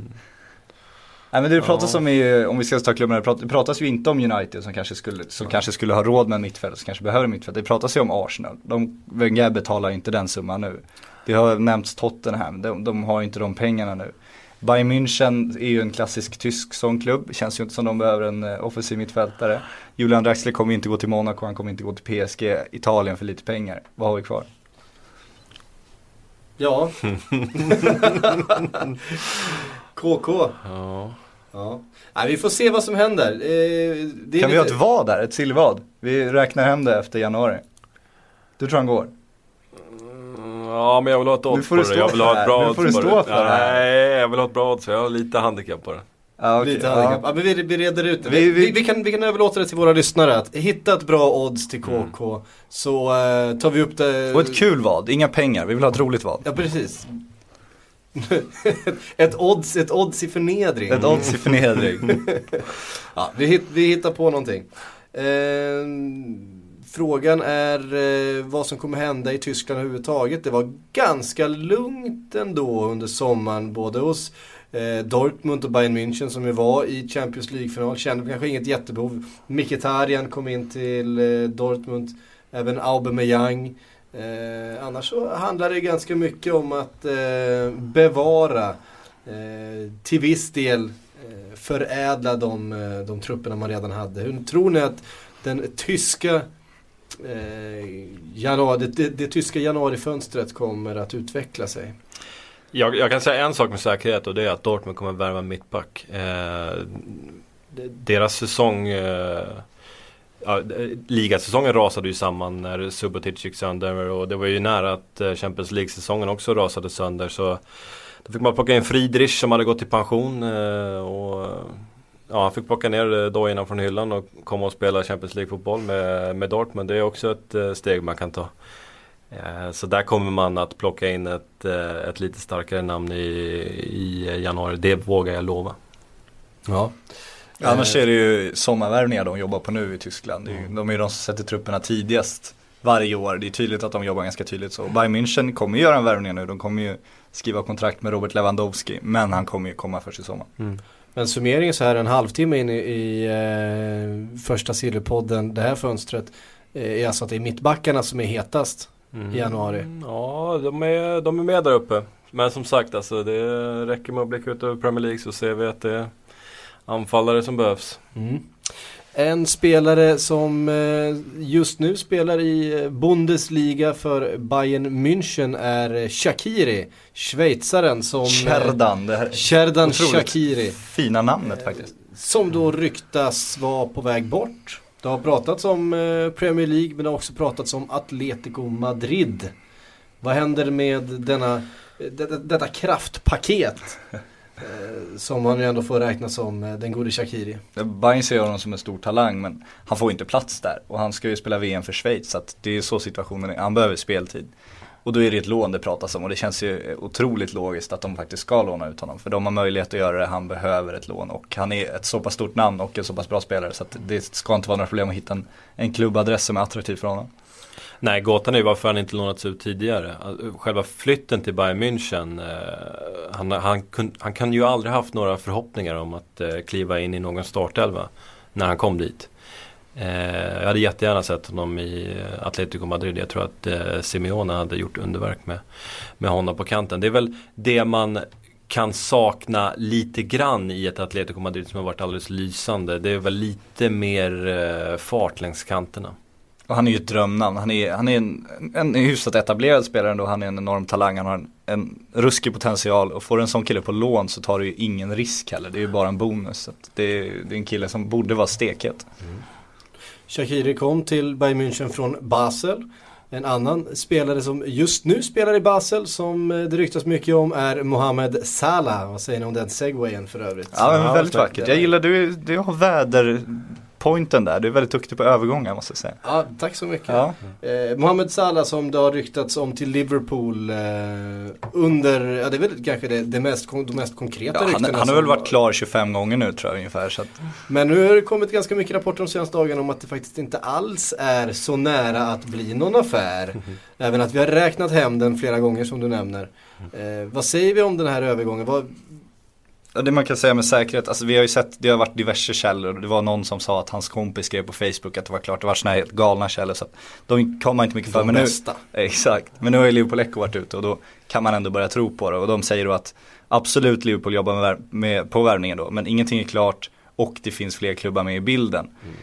A: Nej men det pratas ja. om, om vi ska ta klubbarna, det pratas ju inte om United som kanske skulle, som ja. kanske skulle ha råd med en mittfält, som kanske behöver mittfält. Det pratas ju om Arsenal. De, Wenger betalar inte den summan nu. Det har nämnts Tottenham, de, de har inte de pengarna nu. Bayern München är ju en klassisk tysk sån klubb. Känns ju inte som de behöver en uh, offensiv mittfältare. Julian Draxler kommer inte gå till Monaco, han kommer inte gå till PSG, Italien för lite pengar. Vad har vi kvar?
B: Ja. KK. Ja. Ja. Nej, vi får se vad som händer. Eh,
A: kan lite... vi ha ett vad där? Ett sillvad? Vi räknar hem det efter januari. Du tror han går?
C: Mm, ja men jag vill ha ett odds på det. Jag vill ha ett bra odds
A: på det.
C: Nej, jag vill ha ett bra odds. Jag har lite handikapp på det.
B: Ah, okay. Lite handikapp. Ja. ja. men vi, vi reder ut det. Vi, vi, vi, kan, vi kan överlåta det till våra lyssnare. Att hitta ett bra odds till KK. Mm. Så uh, tar vi upp det.
A: Och ett kul vad, inga pengar. Vi vill ha ett roligt vad.
B: Ja precis. Ett, odds, ett odds i förnedring.
A: Ett odds i förnedring.
B: ja, vi, vi hittar på någonting. Eh, frågan är eh, vad som kommer hända i Tyskland överhuvudtaget. Det var ganska lugnt ändå under sommaren. Både hos eh, Dortmund och Bayern München som ju var i Champions League-final. Kände kanske inget jättebehov. Mkhitaryan kom in till eh, Dortmund. Även Aubameyang. Eh, annars så handlar det ganska mycket om att eh, bevara, eh, till viss del eh, förädla de, eh, de trupperna man redan hade. Hur tror ni att den tyska eh, januari, det, det, tyska januarifönstret kommer att utveckla sig?
C: Jag, jag, kan säga en sak med säkerhet och det är att Dortmund kommer värva mittback. Eh, deras säsong eh, ja, ligasäsongen rasade ju samman när Subotic gick sönder och det var ju nära att eh, Champions League-säsongen också rasade sönder. Så då fick man plocka in Friedrich som hade gått i pension. Eh, och, ja, han fick plocka ner eh, dojorna från hyllan och komma och spela Champions League-fotboll med, med Dortmund. Det är också ett steg man kan ta. Så där kommer man att plocka in ett, ett lite starkare namn i, i januari. Det vågar jag lova.
B: Ja.
A: Annars är det ju sommarvärvningar de jobbar på nu i Tyskland. Mm. De är ju de som sätter trupperna tidigast varje år. Det är tydligt att de jobbar ganska tydligt så. Bayern München kommer göra en värvning nu. De kommer ju skriva kontrakt med Robert Lewandowski. Men han kommer ju komma först i sommar. Mm.
B: Men summeringen så här en halvtimme in i, i eh, första Silverpodden, det här fönstret, eh, är alltså att det är mittbackarna som är hetast mm. i januari.
C: Ja, de är, de är med där uppe. Men som sagt, alltså, det räcker med att blicka ut över Premier League så ser vi att det är anfallare som behövs. Mm.
B: En spelare som eh, just nu spelar i eh, Bundesliga för Bayern München är Shakiri, schweizaren som...
A: Sherdan,
B: det här Sherdan Shakiri.
A: Fina namnet faktiskt.
B: Som då ryktas vara på väg bort. Det har pratats om eh, Premier League men det har också pratats om Atletico Madrid. Vad händer med denna, detta kraftpaket? Eh, som man ju ändå får räkna som eh, den gode Shakiri.
A: Bayern ser honom som en stor talang men han får inte plats där. Och han ska ju spela VM för Schweiz så att det är så situationen är. Han behöver speltid. Och då är det ett lån det pratas om och det känns ju eh, otroligt logiskt att de faktiskt ska låna ut honom. För de har möjlighet att göra det, han behöver ett lån och han är ett så pass stort namn och en så pass bra spelare så att det ska inte vara några problem att hitta en, en klubbadress som är attraktiv för honom.
C: Nej, gåtan är ju varför han inte lånats ut tidigare. Alltså, själva flytten till Bayern München. Eh, han, han, kun, han kan ju aldrig haft några förhoppningar om att eh, kliva in i någon startelva när han kom dit. Eh, jag hade jättegärna sett honom i eh, Atletico Madrid. Jag tror att eh, Simeone hade gjort underverk med, med honom på kanten. Det är väl det man kan sakna lite grann i ett Atletico Madrid som har varit alldeles lysande. Det är väl lite mer eh, fart längs kanterna.
A: Och han är ju ett drömnamn. Han är, han är en, en hyfsat etablerad spelare ändå. Han är en enorm talang. Han har en, en ruskig potential. Och får du en sån kille på lån så tar du ju ingen risk heller. Det är ju bara en bonus. Så det, är, det är en kille som borde vara stekhet. Mm.
B: Shakiri kom till Bayern München från Basel. En annan spelare som just nu spelar i Basel som det ryktas mycket om är Mohamed Salah. Vad säger ni om den segwayen för övrigt?
A: Ja, men väldigt vackert. Jag gillar, du, du har väder pointen där. Du är väldigt duktig på övergångar måste jag säga.
B: Ja, tack så mycket. Ja. Eh, Mohamed Salah som det har ryktats om till Liverpool eh, under, ja det är väl kanske det, det mest, de mest konkreta ja,
A: ryktena. Han, han har väl varit klar 25 gånger nu tror jag ungefär. Så att...
B: Men nu har det kommit ganska mycket rapporter de senaste dagarna om att det faktiskt inte alls är så nära att bli någon affär. Mm Även att vi har räknat hem den flera gånger som du nämner. Eh, vad säger vi om den här övergången? Vad,
A: det man kan säga med säkerhet, alltså vi har ju sett, det har varit diverse källor. Det var någon som sa att hans kompis skrev på Facebook att det var klart, det var sådana här helt galna källor. Så de kommer inte mycket för.
B: De men bästa.
A: nu, exakt, men nu har ju Liverpool Echo varit ute och då kan man ändå börja tro på det. Och de säger då att absolut Liverpool jobbar med, med på värvningen då, men ingenting är klart och det finns fler klubbar med i bilden. Mm.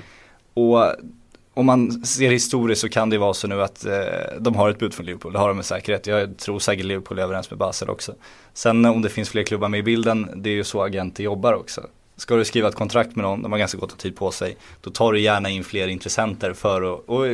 A: Och om man ser historiskt så kan det vara så nu att eh, de har ett bud från Liverpool, det har de med säkerhet. Jag tror säkert Liverpool är överens med Basel också. Sen om det finns fler klubbar med i bilden, det är ju så agenter jobbar också. Ska du skriva ett kontrakt med någon, de har ganska gott tid på sig, då tar du gärna in fler intressenter för att och,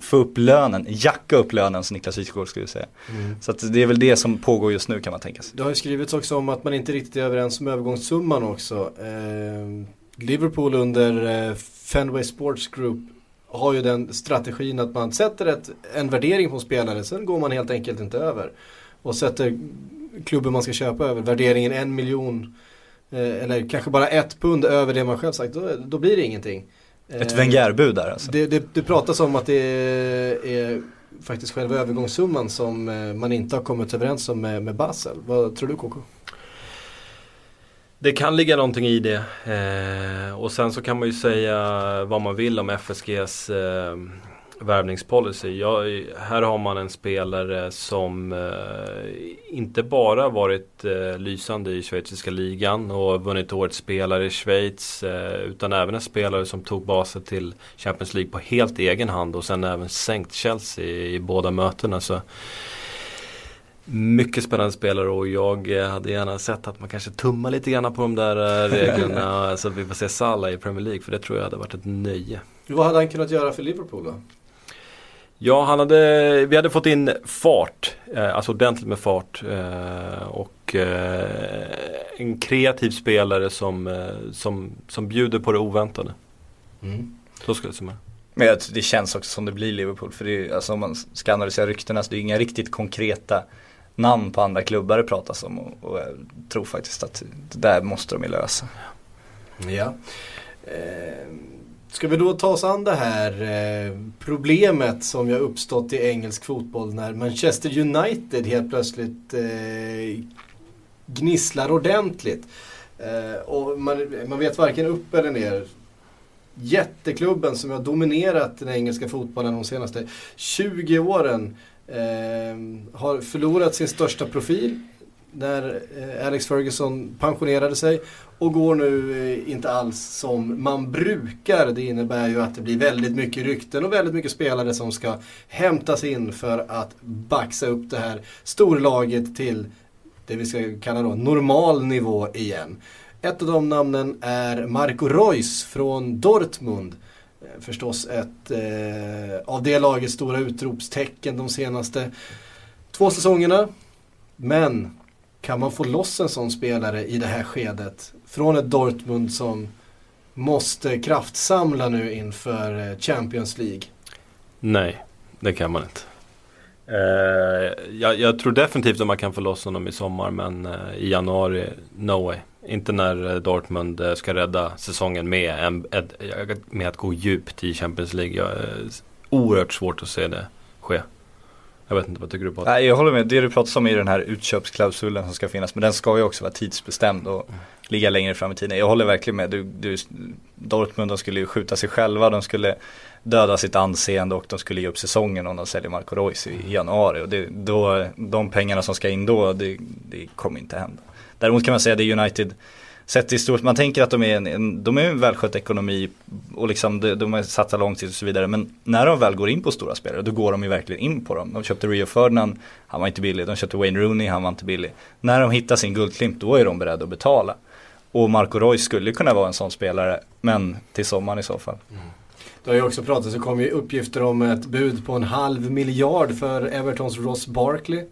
A: få upp lönen, jacka upp lönen som Niklas Wikegård skulle säga. Mm. Så det är väl det som pågår just nu kan man tänka sig.
B: Det har ju skrivits också om att man inte riktigt är överens om övergångssumman också. Eh, Liverpool under eh, Fenway Sports Group har ju den strategin att man sätter ett, en värdering på spelare, sen går man helt enkelt inte över. Och sätter klubben man ska köpa över, värderingen en miljon eh, eller kanske bara ett pund över det man själv sagt, då, då blir det ingenting.
A: Ett eh, Wenger-bud där alltså?
B: Det, det, det pratas om att det är, är faktiskt själva övergångssumman som eh, man inte har kommit överens om med, med Basel. Vad tror du KK?
C: Det kan ligga någonting i det. Eh, och sen så kan man ju säga vad man vill om FSGs eh, värvningspolicy. Ja, här har man en spelare som eh, inte bara varit eh, lysande i schweiziska ligan och vunnit årets spelare i Schweiz. Eh, utan även en spelare som tog basen till Champions League på helt egen hand och sen även sänkt Chelsea i, i båda mötena. Så mycket spännande spelare och jag eh, hade gärna sett att man kanske tummar lite grann på de där eh, reglerna så att vi får se Salah i Premier League för det tror jag hade varit ett nöje.
B: Vad hade han kunnat göra för Liverpool då?
C: Ja, han hade, vi hade fått in fart, eh, alltså ordentligt med fart och en kreativ spelare som, som, som bjuder på det oväntade. Mm. Så skulle jag säga.
A: Men det känns också som det blir Liverpool. För det är, alltså om man ska analysera ryktena så det är inga riktigt konkreta namn på andra klubbar det pratas om. Och, och jag tror faktiskt att det där måste de ju lösa.
B: Ja. Eh, ska vi då ta oss an det här eh, problemet som har uppstått i engelsk fotboll när Manchester United helt plötsligt eh, gnisslar ordentligt. Eh, och man, man vet varken upp eller ner jätteklubben som har dominerat den engelska fotbollen de senaste 20 åren eh, Ehm, har förlorat sin största profil när eh, Alex Ferguson pensionerade sig och går nu eh, inte alls som man brukar. Det innebär ju att det blir väldigt mycket rykten och väldigt mycket spelare som ska hämtas in för att baxa upp det här storlaget till det vi ska kalla då normal nivå igen. Ett av de namnen är Marco Reus från Dortmund. Eh, förstås ett eh, av det lagets stora utropstecken de senaste två säsongerna. Men kan man få loss en sån spelare i det här skedet från ett Dortmund som måste kraftsamla nu inför eh, Champions League?
C: Nej, det kan man inte. Eh, jag, jag, tror definitivt att man kan få loss honom i sommar men eh, i januari, no way. Inte när eh, Dortmund eh, ska rädda säsongen med, en, med att gå djupt i Champions League. Jag, eh, oerhört svårt att se det ske. Jag vet inte, vad tycker du på?
A: Nej, jag håller med. Det du pratar om är den här utköpsklausulen som ska finnas. Men den ska ju också vara tidsbestämd och ligga längre fram i tiden. Jag håller verkligen med. Du, du, Dortmund de skulle ju skjuta sig själva. De skulle döda sitt anseende och de skulle ge upp säsongen om de säljer Marco Reus i, januari. Och det, då, de pengarna som ska in då, det, det kommer inte hända. Däremot kan man säga att det är United sett i stort, man tänker att de är en, en, de är en välskött ekonomi och liksom de, de har satsat långsiktigt och så vidare. Men när de väl går in på stora spelare, då går de ju verkligen in på dem. De köpte Rio Ferdinand, han var inte billig. De köpte Wayne Rooney, han var inte billig. När de hittar sin guldklimp, då är de beredda att betala. Och Marco Reus skulle kunna vara en sån spelare, men till sommaren i så fall. Mm.
B: Det har ju också pratats, det kom ju uppgifter om ett bud på en halv miljard för Evertons Ross Barkley.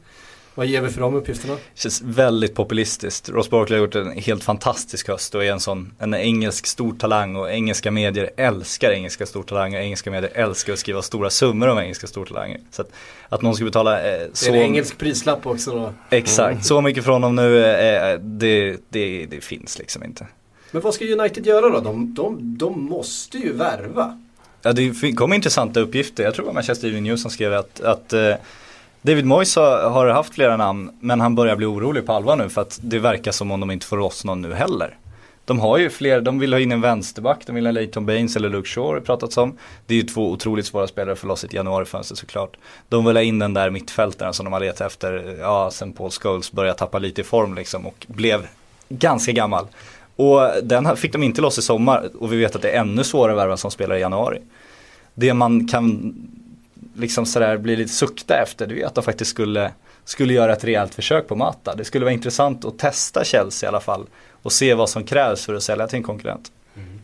B: Vad ger vi för de uppgifterna?
A: Det känns väldigt populistiskt. Ross Barkley har gjort en helt fantastisk höst och är en sån, en engelsk stortalang och engelska medier älskar engelska stortalanger. Engelska medier älskar att skriva stora summor om engelska stortalanger. Så att, att någon ska betala eh, så...
B: Det är en engelsk prislapp också då.
A: Exakt, mm. så mycket från honom nu, eh, det, det, det finns liksom inte.
B: Men vad ska United göra då? De, de, de måste ju värva.
A: Ja, det kom intressanta uppgifter. Jag tror det var Manchester Evening News som skrev att, att eh, David Moyes har, har, haft flera namn men han börjar bli orolig på allvar nu för att det verkar som om de inte får loss någon nu heller. De har ju fler, de vill ha in en vänsterback, de vill ha Leighton Baines eller Luke Shaw pratats om. Det är ju två otroligt svåra spelare för loss i ett januarifönster såklart. De vill ha in den där mittfältaren som de har letat efter, ja sen Paul Scholes började tappa lite i form liksom och blev ganska gammal. Och den fick de inte loss i sommar och vi vet att det är ännu svårare att värva som spelar i januari. Det man kan liksom sådär blir lite sukta efter det är att de faktiskt skulle, skulle göra ett rejält försök på Mata. Det skulle vara intressant att testa Chelsea i alla fall och se vad som krävs för att sälja till en konkurrent. Mm.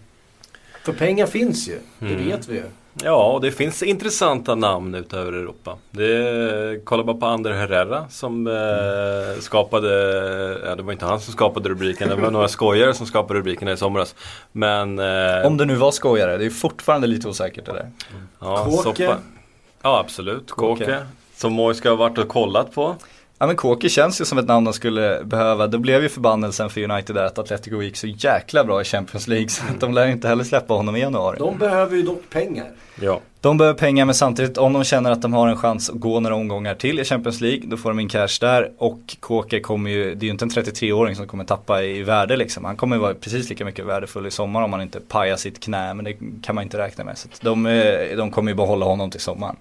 B: För pengar finns ju, det mm. vet vi ju.
C: Ja, och det finns intressanta namn utöver Europa. Det, kolla bara på Ander Herrera som eh, skapade, ja det var inte han som skapade rubriken, det var några skojare som skapade rubrikerna i somras. Men,
A: eh, Om det nu var skojare, det är fortfarande lite osäkert det där.
C: Ja, Kåke. Ja absolut, Kåke. Kåke. Som Moj ska ha varit och kollat på.
A: Ja men Kåke känns ju som ett namn de skulle behöva. Det blev ju förbannelsen för United där att Atletico gick så jäkla bra i Champions League. Så de lär inte heller släppa honom i januari.
B: De behöver ju dock pengar.
A: Ja. De behöver pengar men samtidigt om de känner att de har en chans att gå några omgångar till i Champions League då får de in cash där och Kåke kommer ju, det är ju inte en 33-åring som kommer tappa i värde liksom. Han kommer ju vara precis lika mycket värdefull i sommar om han inte pajar sitt knä men det kan man inte räkna med. Så de, eh, de kommer ju behålla honom till sommaren.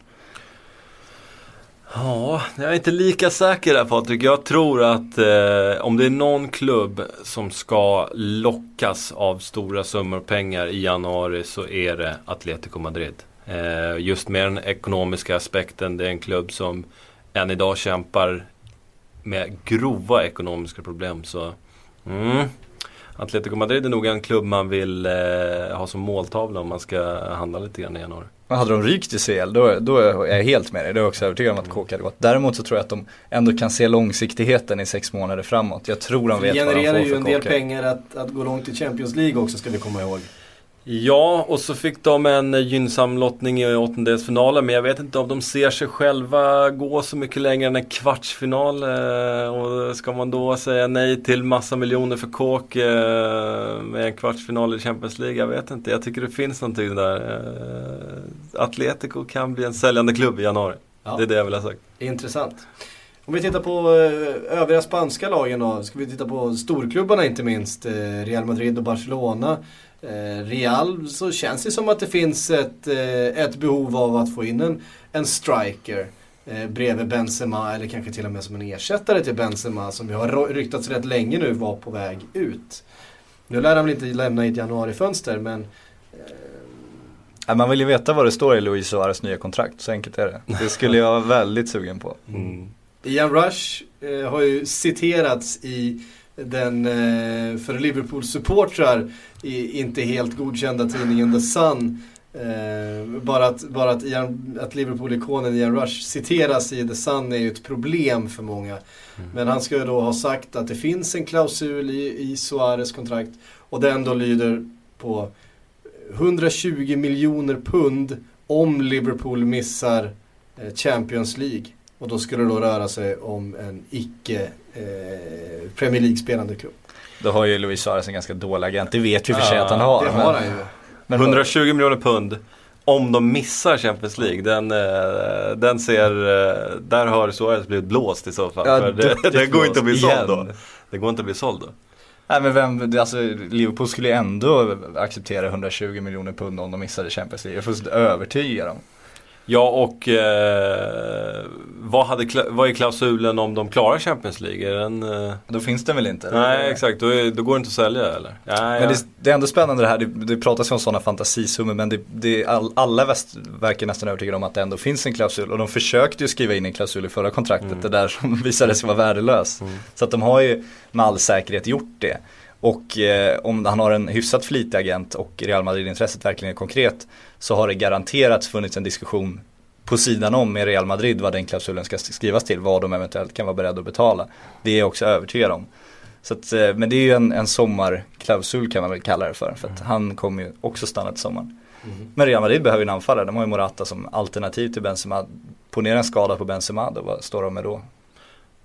C: Ja, jag är inte lika säker där Patrik. Jag tror att eh, om det är någon klubb som ska lockas av stora summor pengar i januari så är det Atletico Madrid. Eh, just med den ekonomiska aspekten. Det är en klubb som än idag kämpar med grova ekonomiska problem. Så mm, Atletico Madrid är nog en klubb man vill eh, ha som måltavla om man ska handla lite grann i januari.
A: Hade de rykt i CL då, då är jag helt med dig. Då är jag också övertygad om att KK hade gått. Däremot så tror jag att de ändå kan se långsiktigheten i sex månader framåt. Jag tror de vet vad de får för
B: Det genererar ju en del pengar att, att gå långt i Champions League också ska vi komma ihåg.
C: Ja, och så fick de en gynnsam lottning i åttondelsfinalen. Men jag vet inte om de ser sig själva gå så mycket längre än en kvartsfinal. Eh, och ska man då säga nej till massa miljoner för kåk eh, med en kvartsfinal i Champions League? Jag vet inte. Jag tycker det finns någonting där. Eh, Atletico kan bli en säljande klubb i januari. Ja. Det är det jag vill ha sagt.
B: Intressant. Om vi tittar på övriga spanska lagen då. Ska vi titta på storklubbarna inte minst. Real Madrid och Barcelona. Eh, Real så känns det som att det finns ett, eh, ett behov av att få in en, en striker eh, bredvid Benzema eller kanske till och med som en ersättare till Benzema som ju har ryktats rätt länge nu var på väg ut. Nu lär han väl inte lämna i ett januarifönster men
A: eh... Man vill ju veta vad det står i Luis Suarez nya kontrakt, så enkelt är det. Det skulle jag vara väldigt sugen på. Mm.
B: Ian Rush eh, har ju citerats i den eh, för Liverpool-supportrar inte helt godkända tidningen The Sun. Eh, bara att, bara att, Ian, att Liverpool-ikonen Ian Rush citeras i The Sun är ju ett problem för många. Mm. Men han ska ju då ha sagt att det finns en klausul i, i Suarez kontrakt och den då lyder på 120 miljoner pund om Liverpool missar eh, Champions League. Och då skulle det då röra sig om en icke eh, Premier League-spelande klubb.
A: Då har ju Luis Suarez en ganska dålig agent, det vet vi för sig att han har.
B: Det har han ju.
C: Men 120 miljoner pund om de missar Champions League, den, eh, den ser, eh, där har Suarez blivit blåst i så fall. Ja, för det, det går inte att bli såld då. Det går inte att bli såld då.
A: Nej men vem, alltså Liverpool skulle ändå acceptera 120 miljoner pund om de missade Champions League. Jag fullständigt övertygad om.
C: Ja och eh, vad, hade, vad är klausulen om de klarar Champions League? Är den, eh...
A: Då finns den väl inte?
C: Nej exakt, då, är, då går det inte att sälja eller?
A: Ja, men ja. Det, det, är ändå spännande det här, det, det pratas ju om sådana fantasisummor men det, det, all, alla väst verkar nästan övertygade om att det ändå finns en klausul. Och de försökte ju skriva in en klausul i förra kontraktet, mm. det där som visade sig vara värdelös. Mm. Så att de har ju med all säkerhet gjort det. Och eh, om han har en hyfsat flitig agent och Real Madrid-intresset verkligen är konkret så har det garanterat funnits en diskussion på sidan om med Real Madrid vad den klausulen ska skrivas till, vad de eventuellt kan vara beredda att betala. Det är jag också övertygad om. Så att, eh, men det är ju en, en sommarklausul kan man väl kalla det för, för att han kommer ju också stanna till sommaren. Mm. Men Real Madrid behöver ju en anfallare, de har ju Morata som alternativ till Benzema. Ponera en skada på Benzema, då, vad står de med då?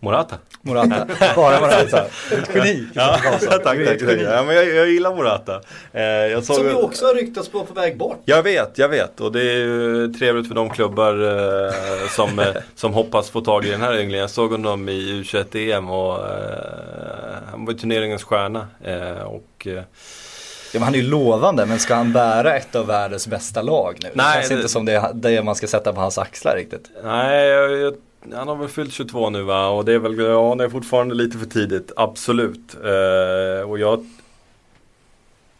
C: Morata.
A: Morata, bara Morata. Ett
C: geni. Ja, tack, tack, Ja, men jag, jag gillar Morata.
B: Eh, jag såg Som ju också har ryktats på på väg bort.
C: Jag vet, jag vet. Och det är ju trevligt för de klubbar eh, som, eh, som hoppas få tag i den här ynglingen. Jag såg honom i U21-EM och eh, han var ju turneringens stjärna. Eh, och, eh,
A: Ja, men han är ju lovande, men ska han bära ett av världens bästa lag nu? Nej, det känns det... inte som det, det man ska sätta på hans axlar riktigt.
C: Nej, jag, jag han har väl fyllt 22 nu va? Och det är väl, ja det är fortfarande lite för tidigt, absolut. Eh, och jag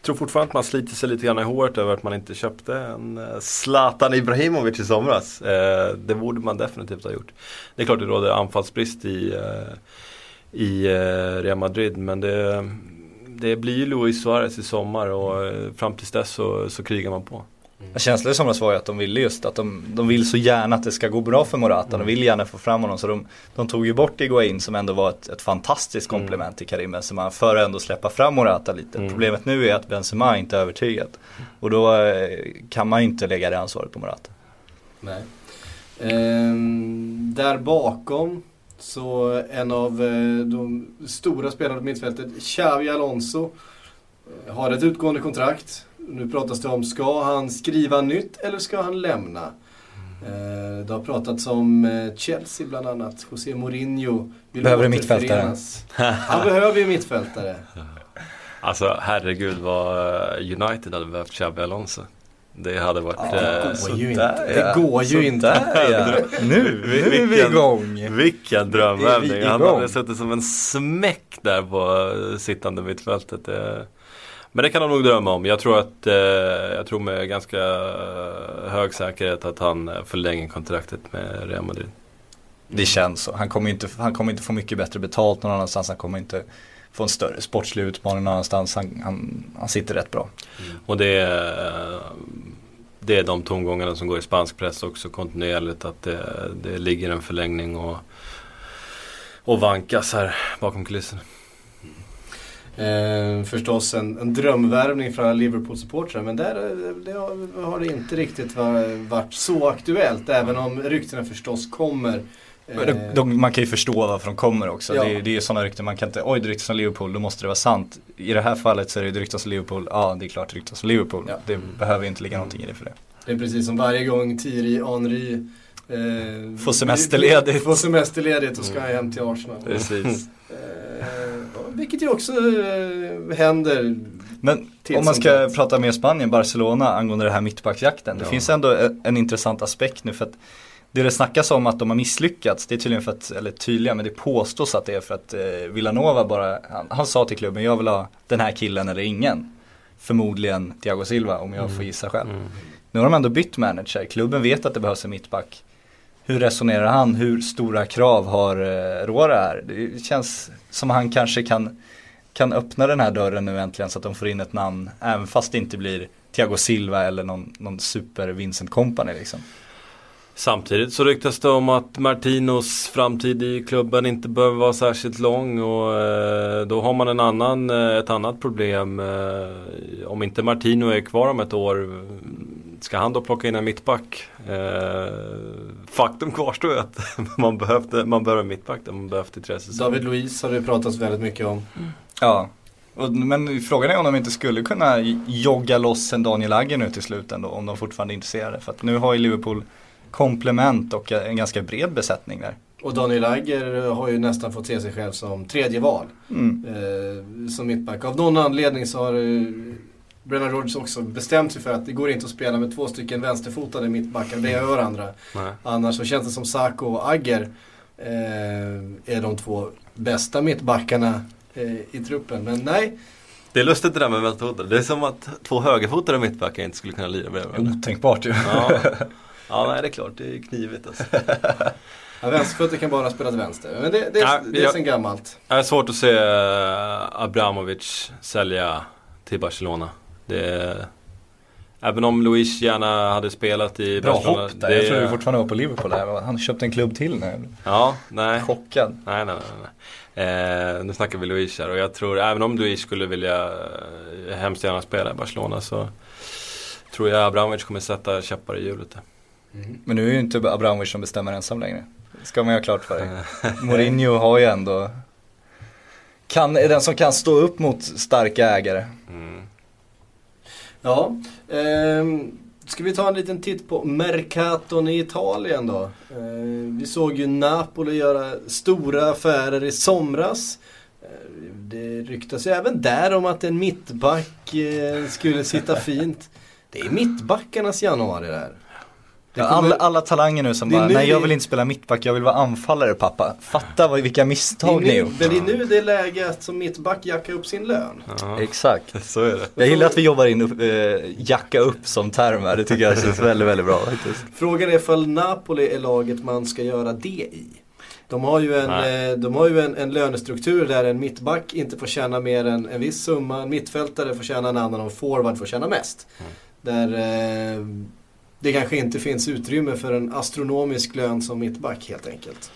C: tror fortfarande att man sliter sig lite grann i håret över att man inte köpte en eh, Zlatan Ibrahimovic i somras. Eh, det borde man definitivt ha gjort. Det är klart det råder anfallsbrist i, eh, i eh, Real Madrid men det, det blir Luis Suarez i sommar och eh, fram tills dess så, så krigar man på.
A: Mm. Känslan i somras var ju att de ville just att de, de vill så gärna att det ska gå bra för Morata. Mm. De vill gärna få fram honom så de, de tog ju bort Iguain som ändå var ett, ett fantastiskt mm. komplement mm. till Karim Benzema för att ändå släppa fram Morata lite. Mm. Problemet nu är att Benzema inte är övertygad. Och då eh, kan man ju inte lägga det ansvaret på Morata.
B: Nej. Ehm, där bakom så en av eh, de stora spelarna på mittfältet, Xavi Alonso, eh, har ett utgående kontrakt. Nu pratas det om, ska han skriva nytt eller ska han lämna? Eh, det har pratats om eh, Chelsea bland annat. José Mourinho
A: vill Behöver mittfältare.
B: Han behöver ju mittfältare.
C: Alltså herregud vad eh, United hade behövt Xabi Alonso. Det hade varit... Ja,
B: det går ju inte. Det går ju inte.
A: Ja. nu, nu är vi igång.
C: Vilken drömövning. Han hade suttit som en smäck där på sittande mittfältet. Det, men det kan han nog drömma om. Jag tror att, eh, jag tror med ganska eh, hög säkerhet att han eh, förlänger kontraktet med Real Madrid.
A: Det känns så. Han kommer inte, han kommer inte få mycket bättre betalt någon annanstans. Han kommer inte få en större sportslig utmaning någon annanstans. Han, han, han sitter rätt bra.
C: Mm. Och det är, det är de tongångarna som går i spansk press också kontinuerligt. Att det, det ligger en förlängning och, och vankas här bakom kulisserna.
B: Eh, förstås en, en drömvärvning för alla Liverpool-supportrar men där eh, det har, har det inte riktigt varit så aktuellt även om ryktena förstås kommer.
A: De, man kan ju förstå varför de kommer också. Ja. Det, det är sådana rykten, man kan inte, oj det ryktas om Liverpool, då måste det vara sant. I det här fallet så är det ryktas om Liverpool, ja det är klart det ryktas om Liverpool. Ja. Det behöver inte ligga någonting i det för det.
B: Det är precis som varje gång Thierry Henry
A: eh, får semesterledigt.
B: Får semesterledigt och ska mm. hem till Arsenal.
A: Precis.
B: Eh, vilket ju också eh, händer.
A: Men om man ska prata mer Spanien, Barcelona angående det här mittbacksjakten. Det finns ändå en intressant aspekt nu för att det det snackas om att de har misslyckats, det är tydligen för att, eller tydligen, men det påstås att det är för att eh, Villanova bara, han, han, sa till klubben, jag vill ha den här killen eller ingen. Förmodligen Thiago Silva om jag mm. får gissa själv. Mm. Nu har de ändå bytt manager, klubben vet att det behövs en mittback. Hur resonerar han? Hur stora krav har eh, Rora här? Det känns som han kanske kan, kan öppna den här dörren nu äntligen så att de får in ett namn. Även fast det inte blir Thiago Silva eller någon, någon super Vincent Company liksom.
C: Samtidigt så ryktas det om att Martinos framtid i klubben inte behöver vara särskilt lång och eh, då har man en annan, eh, ett annat problem. Eh, om inte Martino är kvar om ett år, ska han då plocka in en mittback? Eh, faktum kvarstår ju att man, behövde, man behöver en mittback, det man behövt i tre säsonger.
B: David Luiz har det pratats väldigt mycket om. Mm.
A: Ja, men frågan är om de inte skulle kunna jogga loss en Daniel Agger nu till slut ändå, om de fortfarande är intresserade. För att nu har ju Liverpool komplement och en ganska bred besättning där.
B: Och Daniel Agger har ju nästan fått se sig själv som tredje val. Mm. Eh, som mittback. Av någon anledning så har eh, Brennan Rodgers också bestämt sig för att det går inte att spela med två stycken vänsterfotade mittbackar bredvid varandra. Nej. Annars så känns det som Sako och Agger eh, är de två bästa mittbackarna eh, i truppen. Men nej.
C: Det är lustigt det där med vänsterfotade. Det är som att två högerfotade mittbackar inte skulle kunna lira bredvid
A: varandra. Otänkbart ju.
C: Ja. Ja, nej det är klart. Det är knivigt alltså.
B: ja, vänsterfötter kan bara spela till vänster. Men det, det, ja, det är jag, sen gammalt.
C: Det är svårt att se eh, Abramovic sälja till Barcelona. Det Även om Luis gärna hade spelat i
A: Bra
C: Barcelona.
A: hopp där. Det, jag tror du fortfarande var på Liverpool där. Han köpte en klubb till nu.
C: Ja, nej.
A: Chockad.
C: Nej, nej, nej. nej. Eh, nu snackar vi Luis här och jag tror även om Luis skulle vilja eh, hemskt gärna spela i Barcelona så tror jag Abramovic kommer sätta käppar i hjulet.
A: Mm. Men nu är ju inte Abramovic som bestämmer ensam längre. Det ska man ju ha klart för sig. Mourinho har ju ändå, kan, är den som kan stå upp mot starka ägare. Mm.
B: Ja, eh, ska vi ta en liten titt på Mercaton i Italien då. Eh, vi såg ju Napoli göra stora affärer i somras. Ehm, det ryktas ju även där om att en mittback eh, skulle sitta fint. Det är mittbackarnas januari där.
A: Kommer... Alla, alla, talanger nu som bara, nej jag vill inte spela mittback, jag vill vara anfallare pappa. Fatta vad, vilka misstag
B: ni
A: gjort.
B: Men det är nu det är läge att som mittback jacka upp sin lön.
A: Ja. Exakt. Så är det. Jag gillar att vi jobbar in upp, äh, jacka upp som term här, det tycker jag känns väldigt, väldigt bra faktiskt.
B: Frågan är ifall Napoli är laget man ska göra det i. De har ju, en, eh, de har ju en, en, lönestruktur där en mittback inte får tjäna mer än en viss summa. En mittfältare får tjäna en annan och en forward får tjäna mest. Mm. Där eh, det kanske inte finns utrymme för en astronomisk lön som mittback helt enkelt.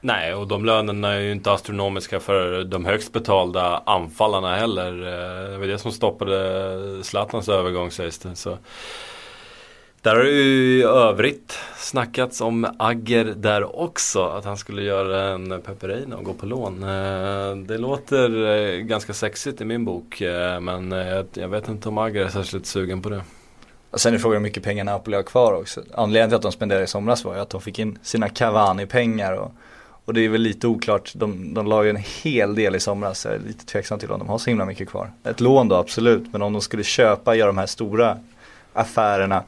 C: Nej, och de lönerna är ju inte astronomiska för de högst betalda anfallarna heller. Eh, det var det som stoppade Zlatans övergång sägs det. Så där har det ju i övrigt snackats om Agger där också. Att han skulle göra en Peperina och gå på lån. Eh, det låter eh, ganska sexigt i min bok. Men jag vet inte om Agger är särskilt sugen på det.
A: Och sen är frågan hur mycket pengar Napoli har kvar också. Anledningen till att de spenderade i somras var ju att de fick in sina Cavani-pengar och, och det är väl lite oklart. De, de la ju en hel del i somras. Jag är lite tveksam till om de har så himla mycket kvar. Ett lån då absolut, men om de skulle köpa, göra de här stora affärerna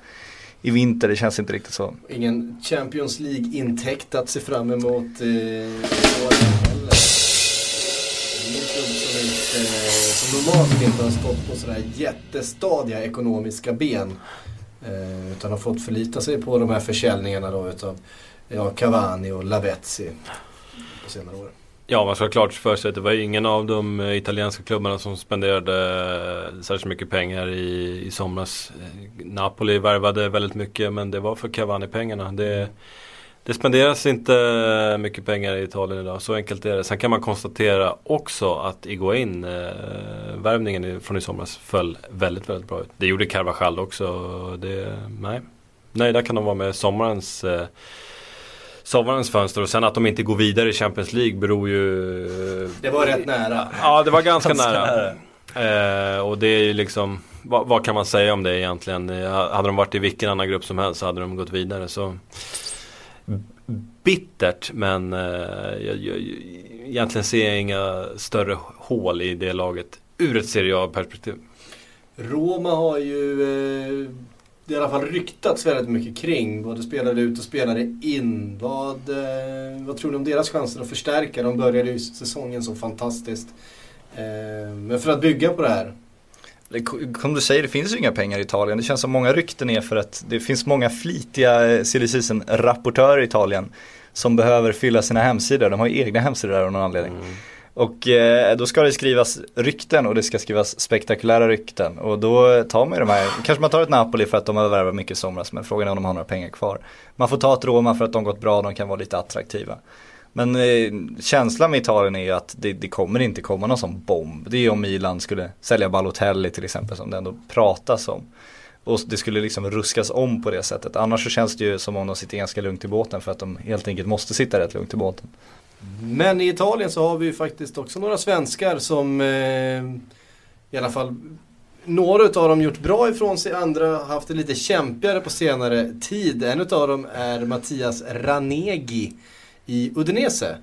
A: i vinter, det känns inte riktigt så.
B: Ingen Champions League-intäkt att se fram emot eh, heller normalt inte har stått på sådär jättestadiga ekonomiska ben. Eh, utan har fått förlita sig på de här försäljningarna då utav ja, Cavani och Lavezzi på senare år.
C: Ja, man ska ha klart för sig att det var ingen av de eh, italienska klubbarna som spenderade eh, särskilt mycket pengar i, i somras. Eh, Napoli värvade väldigt mycket men det var för Cavani-pengarna. Det, det spenderas inte mycket pengar i Italien idag, så enkelt är det. Sen kan man konstatera också att Iguain, eh, värvningen från i somras, föll väldigt, väldigt bra ut. Det gjorde Carvajal också. Det, nej. Nöjda kan de vara med sommarens eh, sommarens fönster och sen att de inte går vidare i Champions League beror ju...
B: Eh, det var rätt nära.
C: Ja, det var ganska, ganska nära. nära. Eh, och det är ju liksom, vad, vad, kan man säga om det egentligen? Eh, hade de varit i vilken annan grupp som helst så hade de gått vidare. Så bittert men eh, jag, jag, egentligen ser jag inga större hål i det laget ur ett Serie A-perspektiv.
B: Roma har ju eh, i alla fall ryktats väldigt mycket kring. Både spelare ut och spelare in. Vad, eh, vad tror ni om deras chanser att förstärka? De började ju säsongen så fantastiskt. Eh, men för att bygga på det här.
A: Som du säger, det finns ju inga pengar i Italien. Det känns som många rykten är för att det finns många flitiga eh, silly rapportörer i Italien som behöver fylla sina hemsidor. De har ju egna hemsidor där av någon anledning. Mm. Och eh, då ska det skrivas rykten och det ska skrivas spektakulära rykten. Och då tar man ju de här, kanske man tar ett Napoli för att de har värvat mycket i somras men frågan är om de har några pengar kvar. Man får ta ett Roma för att de gått bra, de kan vara lite attraktiva. Men eh, känslan med Italien är ju att det, det, kommer inte komma någon sån bomb. Det är ju om Milan skulle sälja Balotelli till exempel som det ändå pratas om. Och det skulle liksom ruskas om på det sättet. Annars så känns det ju som om de sitter ganska lugnt i båten för att de helt enkelt måste sitta rätt lugnt i båten.
B: Men i Italien så har vi ju faktiskt också några svenskar som eh, i alla fall några av dem gjort bra ifrån sig, andra har haft det lite kämpigare på senare tid. En av dem är Mattias Ranegi i Udinese.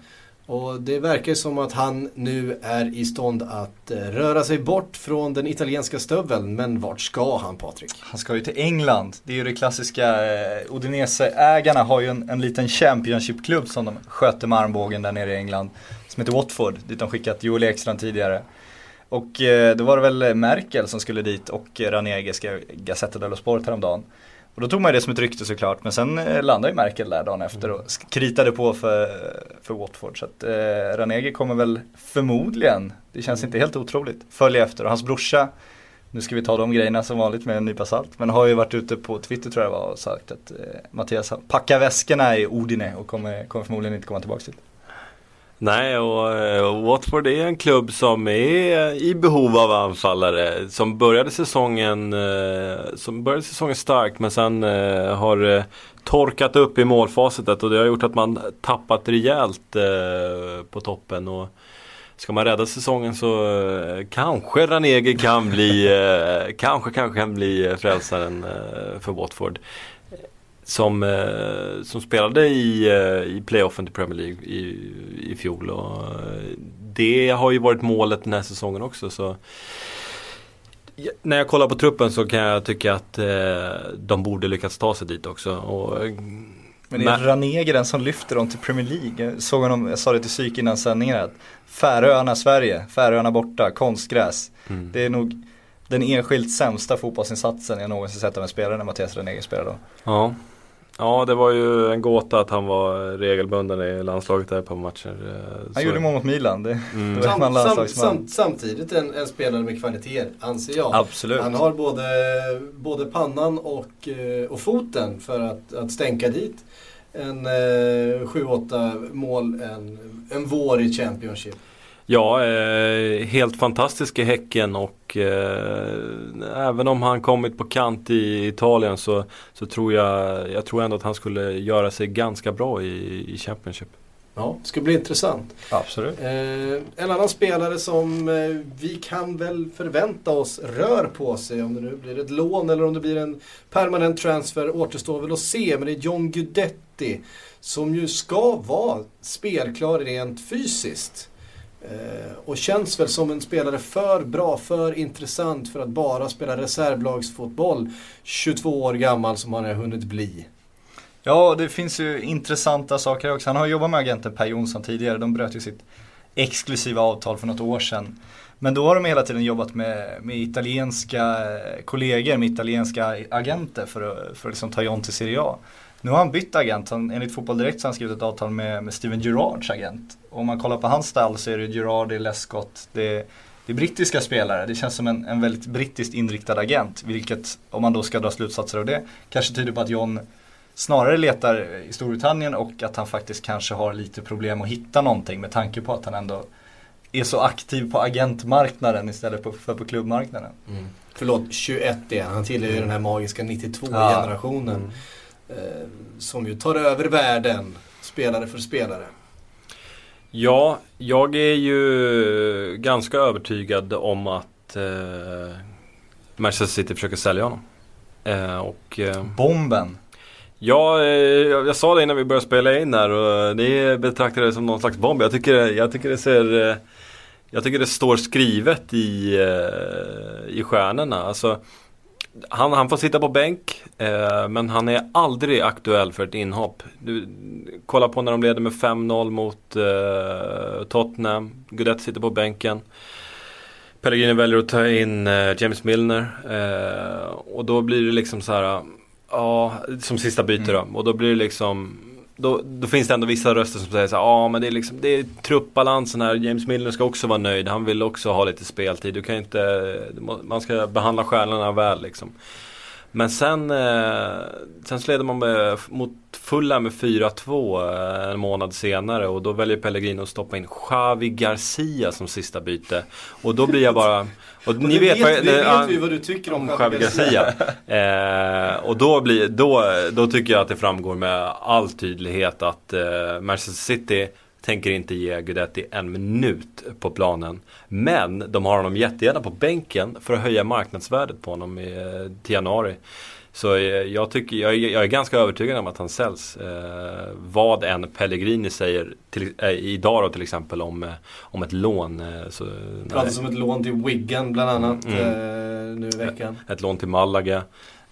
B: Och det verkar som att han nu är i stånd att eh, röra sig bort från den italienska stöveln. Men vart ska han Patrik?
A: Han ska ju till England. Det är ju det klassiska. Eh, Udinese-ägarna har ju en, en liten Championship-klubb som de sköter med armbågen där nere i England. Som heter Watford, dit de skickat Joel Ekstrand tidigare. Och eh, då var det väl Merkel som skulle dit och Ranege skrev Gazzetta dello Sport häromdagen. Och då tog man det som ett rykte såklart men sen eh, landade ju Merkel där dagen efter och kritade på för, för Watford. Så att eh, Ranegi kommer väl förmodligen, det känns inte helt otroligt, följa efter. Och hans brorsa, nu ska vi ta de grejerna som vanligt med en nypa salt, men har ju varit ute på Twitter tror jag var och sagt att eh, Mattias packar väskorna i Odine och kommer, kommer förmodligen inte komma tillbaka dit.
C: Nej, och, och Watford är en klubb som är eh, i behov av anfallare. Som började säsongen, eh, som började säsongen starkt men sen har torkat upp i målfacitet och det har gjort att man tappat rejält på toppen. Och ska man rädda säsongen så kanske Ranege kan bli, kanske, kanske kan bli frälsaren för Watford som, eh, som spelade i, eh, i playoffen till Premier League i, i fjol. Och eh, det har ju varit målet den här säsongen också. Så när jag kollar på truppen så kan jag tycka att eh, de borde lyckats ta sig dit också. Och,
A: men det är den som lyfter dem till Premier League. Jag såg honom, jag sa det till psyk innan sändningen att Färöarna Sverige, Färöarna borta, konstgräs. Mm. Det är nog den enskilt sämsta fotbollsinsatsen jag någonsin sett av en spelare när Mattias Ranege spelar då.
C: Ja, Ja, det var ju en gåta att han var regelbunden i landslaget där på matcher.
A: Eh, han så... gjorde mål mot Milan, det, mm.
B: det sam, sam, sam, Samtidigt en, en, spelare med kvaliteter, anser jag.
A: Absolut.
B: Han har både, både pannan och, eh, och foten för att, att stänka dit en eh, 7-8 mål en, en vår i Championship.
C: Ja, eh, helt fantastisk i Häcken och eh, även om han kommit på kant i Italien så, så tror jag, jag tror ändå att han skulle göra sig ganska bra i, i Championship.
B: Ja, det ska bli intressant.
A: Absolut.
B: Eh, en annan spelare som eh, vi kan väl förvänta oss rör på sig, om det nu blir ett lån eller om det blir en permanent transfer återstår väl att se. Men det är John Guidetti som ju ska vara spelklar rent fysiskt. Eh, och känns väl som en spelare för bra, för intressant för att bara spela reservlagsfotboll. 22 år gammal som han har hunnit bli.
A: Ja, det finns ju intressanta saker också. Han har jobbat med agenten Per Jonsson tidigare. De bröt ju sitt exklusiva avtal för något år sedan. Men då har de hela tiden jobbat med, med italienska kollegor, med italienska agenter för att, för att liksom ta John till Serie A. Nu har han bytt agent. Han, enligt Fotboll Direkt så har han skrivit ett avtal med, med Steven Gerrards agent. Och om man kollar på hans stall så är det Gerrard, det är Lescott, det är, det är brittiska spelare. Det känns som en, en väldigt brittiskt inriktad agent. Vilket, om man då ska dra slutsatser av det, kanske tyder på att John snarare letar i Storbritannien och att han faktiskt kanske har lite problem att hitta någonting med tanke på att han ändå är så aktiv på agentmarknaden istället för på klubbmarknaden.
B: Mm. Förlåt, 21 är han. Han tillhör ju den här magiska 92-generationen. Ja. Eh, som ju tar över världen, spelare för spelare.
C: Ja, jag är ju ganska övertygad om att eh, Manchester City försöker sälja honom.
A: Eh, och, eh, Bomben!
C: Ja, eh, jag sa det innan vi började spela in här och det betraktar det som någon slags bomb. Jag tycker, jag tycker det ser eh, Jag tycker det står skrivet i, eh, i stjärnorna. Alltså, han, han får sitta på bänk eh, men han är aldrig aktuell för ett inhopp. Du, kolla på när de leder med 5-0 mot eh, Tottenham. Gudetti sitter på bänken. Pellegrini väljer att ta in eh, James Milner. Eh, och då blir det liksom så här. Ja, som sista byte då. Mm. Och då blir det liksom då, då, finns det ändå vissa röster som säger så ja ah, men det är liksom, det är truppbalansen här. James Milner ska också vara nöjd. Han vill också ha lite speltid. Du kan inte, man ska behandla stjärnorna väl liksom. Men sen, eh, sen så leder man med, mot Fulham med 4-2 eh, en månad senare och då väljer Pellegrino att stoppa in Xavi Garcia som sista byte. Och då blir jag bara...
B: Och, och ni vet, vet, det, vet vi vad du tycker om Xavi Garcia.
C: eh, och då, blir, då, då tycker jag att det framgår med all tydlighet att eh, Manchester City tänker inte ge Gudetti en minut på planen. Men de har honom jättegärna på bänken för att höja marknadsvärdet på honom i, eh, till januari. Så eh, jag, tycker, jag, jag, är ganska övertygad om att han säljs. Eh, vad än Pellegrini säger till, eh, idag då till exempel om, eh, om ett lån. Eh, så,
B: Pratas om ett lån till Wigan bland annat mm. eh, nu i veckan.
C: Ett lån till Malaga.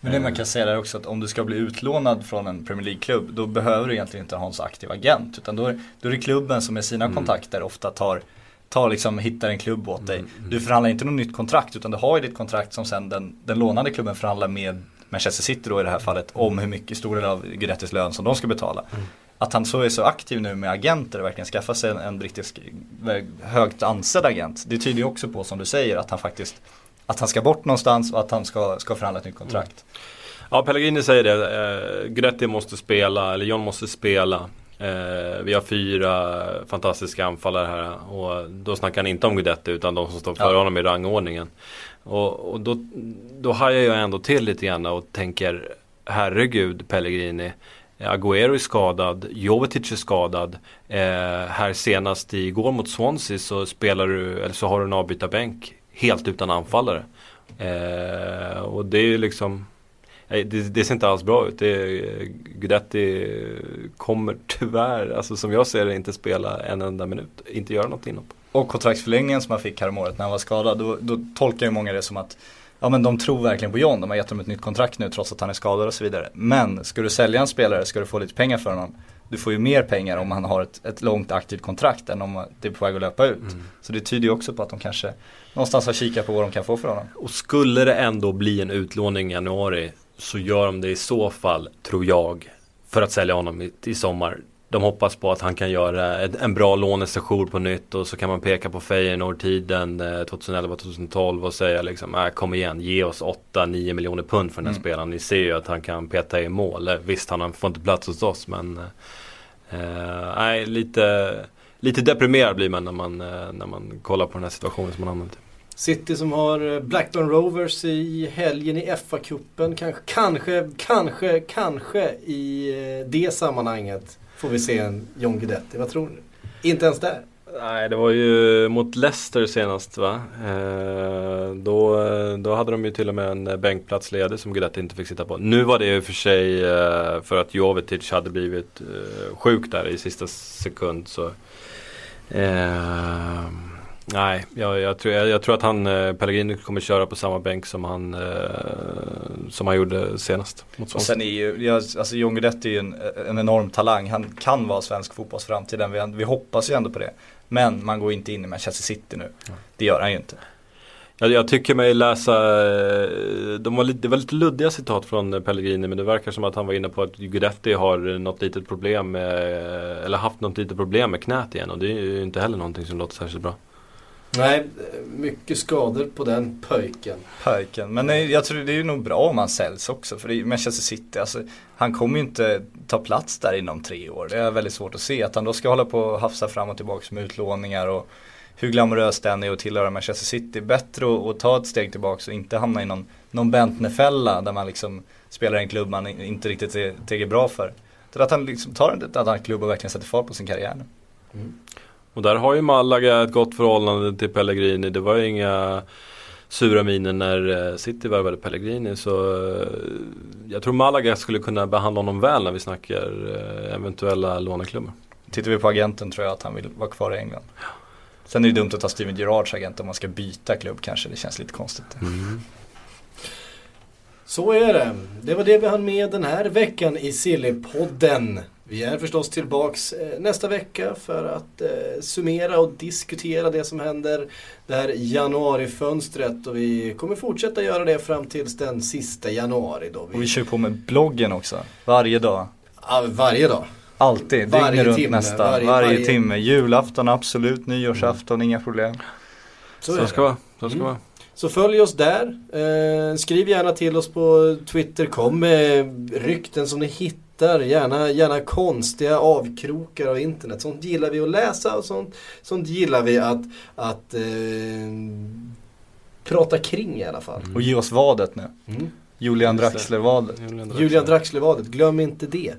A: Men det man kan säga är också att om du ska bli utlånad från en Premier League-klubb då behöver du egentligen inte ha en så aktiv agent. Utan då är, då är det klubben som med sina mm. kontakter ofta tar tar liksom, hittar en klubb åt dig. Mm, mm. Du förhandlar inte något nytt kontrakt utan du har ju ditt kontrakt som sen den, den lånande klubben förhandlar med Manchester City då i det här fallet om hur mycket stor del av Guidettis lön som de ska betala. Mm. Att han så är så aktiv nu med agenter och verkligen skaffar sig en, en brittisk högt ansedd agent. Det tyder ju också på som du säger att han faktiskt att han ska bort någonstans och att han ska, ska förhandla ett nytt kontrakt. Mm.
C: Ja, Pellegrini säger det. Eh, Guidetti måste spela, eller John måste spela. Eh, vi har fyra fantastiska anfallare här och då snackar han inte om Guidetti utan de som står före ja. honom i rangordningen. Och, och då, då hajar jag ändå till lite grann och tänker herregud Pellegrini. Agüero är skadad, Jovetic är skadad. Eh, här senast igår mot Swansea så spelar du, eller så har du en avbytarbänk helt utan anfallare. Eh, och det är ju liksom eh, det, det, ser inte alls bra ut. Det, Gudetti kommer tyvärr, alltså som jag ser det, inte spela en enda minut. Inte göra något inhopp.
A: Och kontraktsförlängningen som han fick häromåret när han var skadad, då, då tolkar ju många det som att Ja men de tror verkligen på John, de har gett honom ett nytt kontrakt nu trots att han är skadad och så vidare. Men ska du sälja en spelare, ska du få lite pengar för honom du får ju mer pengar om han har ett, ett långt aktivt kontrakt än om det är på väg att löpa ut. Mm. Så det tyder ju också på att de kanske någonstans har kikat på vad de kan få för honom.
C: Och skulle det ändå bli en utlåning i januari så gör de det i så fall, tror jag, för att sälja honom i, i sommar. De hoppas på att han kan göra en bra lånesession på nytt och så kan man peka på Feyenoord-tiden 2011-2012 eh, och säga liksom, äh, kom igen, ge oss 8-9 miljoner pund för den här mm. spelaren. Ni ser ju att han kan peta i mål. Eh, visst, han får inte plats hos oss men eh, Eh, nej, lite, lite deprimerad blir man när, man eh, när man kollar på den här situationen som man hamnat i.
B: City som har eh, Blackburn Rovers i helgen i FA-cupen. Kanske, kanske, kanske, kanske i det sammanhanget får vi se en John Guidetti. Vad tror ni? Inte ens där?
C: Nej, det var ju mot Leicester senast va? Eh, då, då hade de ju till och med en bänkplats ledig som Guidetti inte fick sitta på. Nu var det ju för sig eh, för att Jovetic hade blivit eh, sjuk där i sista sekund. Så, eh, Nej, jag, jag, tror, jag, jag, tror att han, eh, Pellegrini kommer köra på samma bänk som han, eh, som han gjorde senast.
A: Mot och sen är ju, jag, alltså John Guidetti är ju en, en enorm talang. Han kan vara svensk fotbolls framtid. Vi, vi hoppas ju ändå på det. Men man går inte in i Manchester City nu. Det gör han ju inte.
C: Jag, jag tycker mig läsa, eh, de var lite, det var lite luddiga citat från Pellegrini men det verkar som att han var inne på att Guidetti har något litet problem med, eller haft något litet problem med knät igen och det är ju inte heller någonting som låter särskilt bra.
B: Nej, mycket skador på den pöjken.
A: Pöjken. Men nej, jag tror det är nog bra om han säljs också. För det är Manchester City, alltså, han kommer ju inte ta plats där inom tre år. Det är väldigt svårt att se. Att han då ska hålla på och hafsa fram och tillbaka med utlåningar och hur glamoröst den är att tillhöra Manchester City. Bättre att, att ta ett steg tillbaka och inte hamna i någon, någon Bentner-fälla där man liksom spelar en klubb man inte riktigt är, är bra för. Så att han liksom tar en annan klubb och verkligen sätter fart på sin karriär. Mm.
C: Och där har ju Malaga ett gott förhållande till Pellegrini. Det var ju inga sura miner när eh, City värvade Pellegrini. Så eh, jag tror Malaga skulle kunna behandla honom väl när vi snackar eh, eventuella låneklubbar.
A: Tittar vi på agenten tror jag att han vill vara kvar i England. Sen är det dumt att ta Steven Gerrards agent om man ska byta klubb kanske. Det känns lite konstigt. Mm.
B: Så är det. Det var det vi hann med den här veckan i Sillypodden. Vi är förstås tillbaks eh, nästa vecka för att eh, summera och diskutera det som händer det här januarifönstret och vi kommer fortsätta göra det fram tills den sista januari då.
A: Vi... Och vi kör på med bloggen också, varje dag.
B: Ja, varje dag.
A: Alltid, dygnet runt timme, nästa, varje, varje, varje, timme. Julafton absolut, nyårsafton, mm. inga problem.
C: Så, Så ska vara. Så ska mm. vara.
B: Så följ oss där. Eh, skriv gärna till oss på Twitter. Kom med rykten som ni hittar. Gärna, gärna konstiga avkrokar av internet. Sånt gillar vi att läsa och sånt, sånt gillar vi att, att eh, prata kring i alla fall.
A: Mm. Och ge oss vadet nu. Mm. Julian Draxler-vadet.
B: Julian Draxler-vadet, glöm inte det.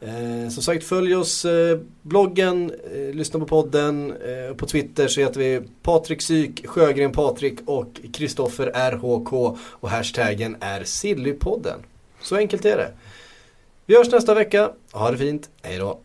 B: Eh, som sagt följ oss eh, bloggen, eh, lyssna på podden, eh, på Twitter så heter vi Patrik Syk, Sjögren Patrik och Kristoffer RHK och hashtaggen är Sillypodden. Så enkelt är det. Vi hörs nästa vecka, ha det fint, hejdå!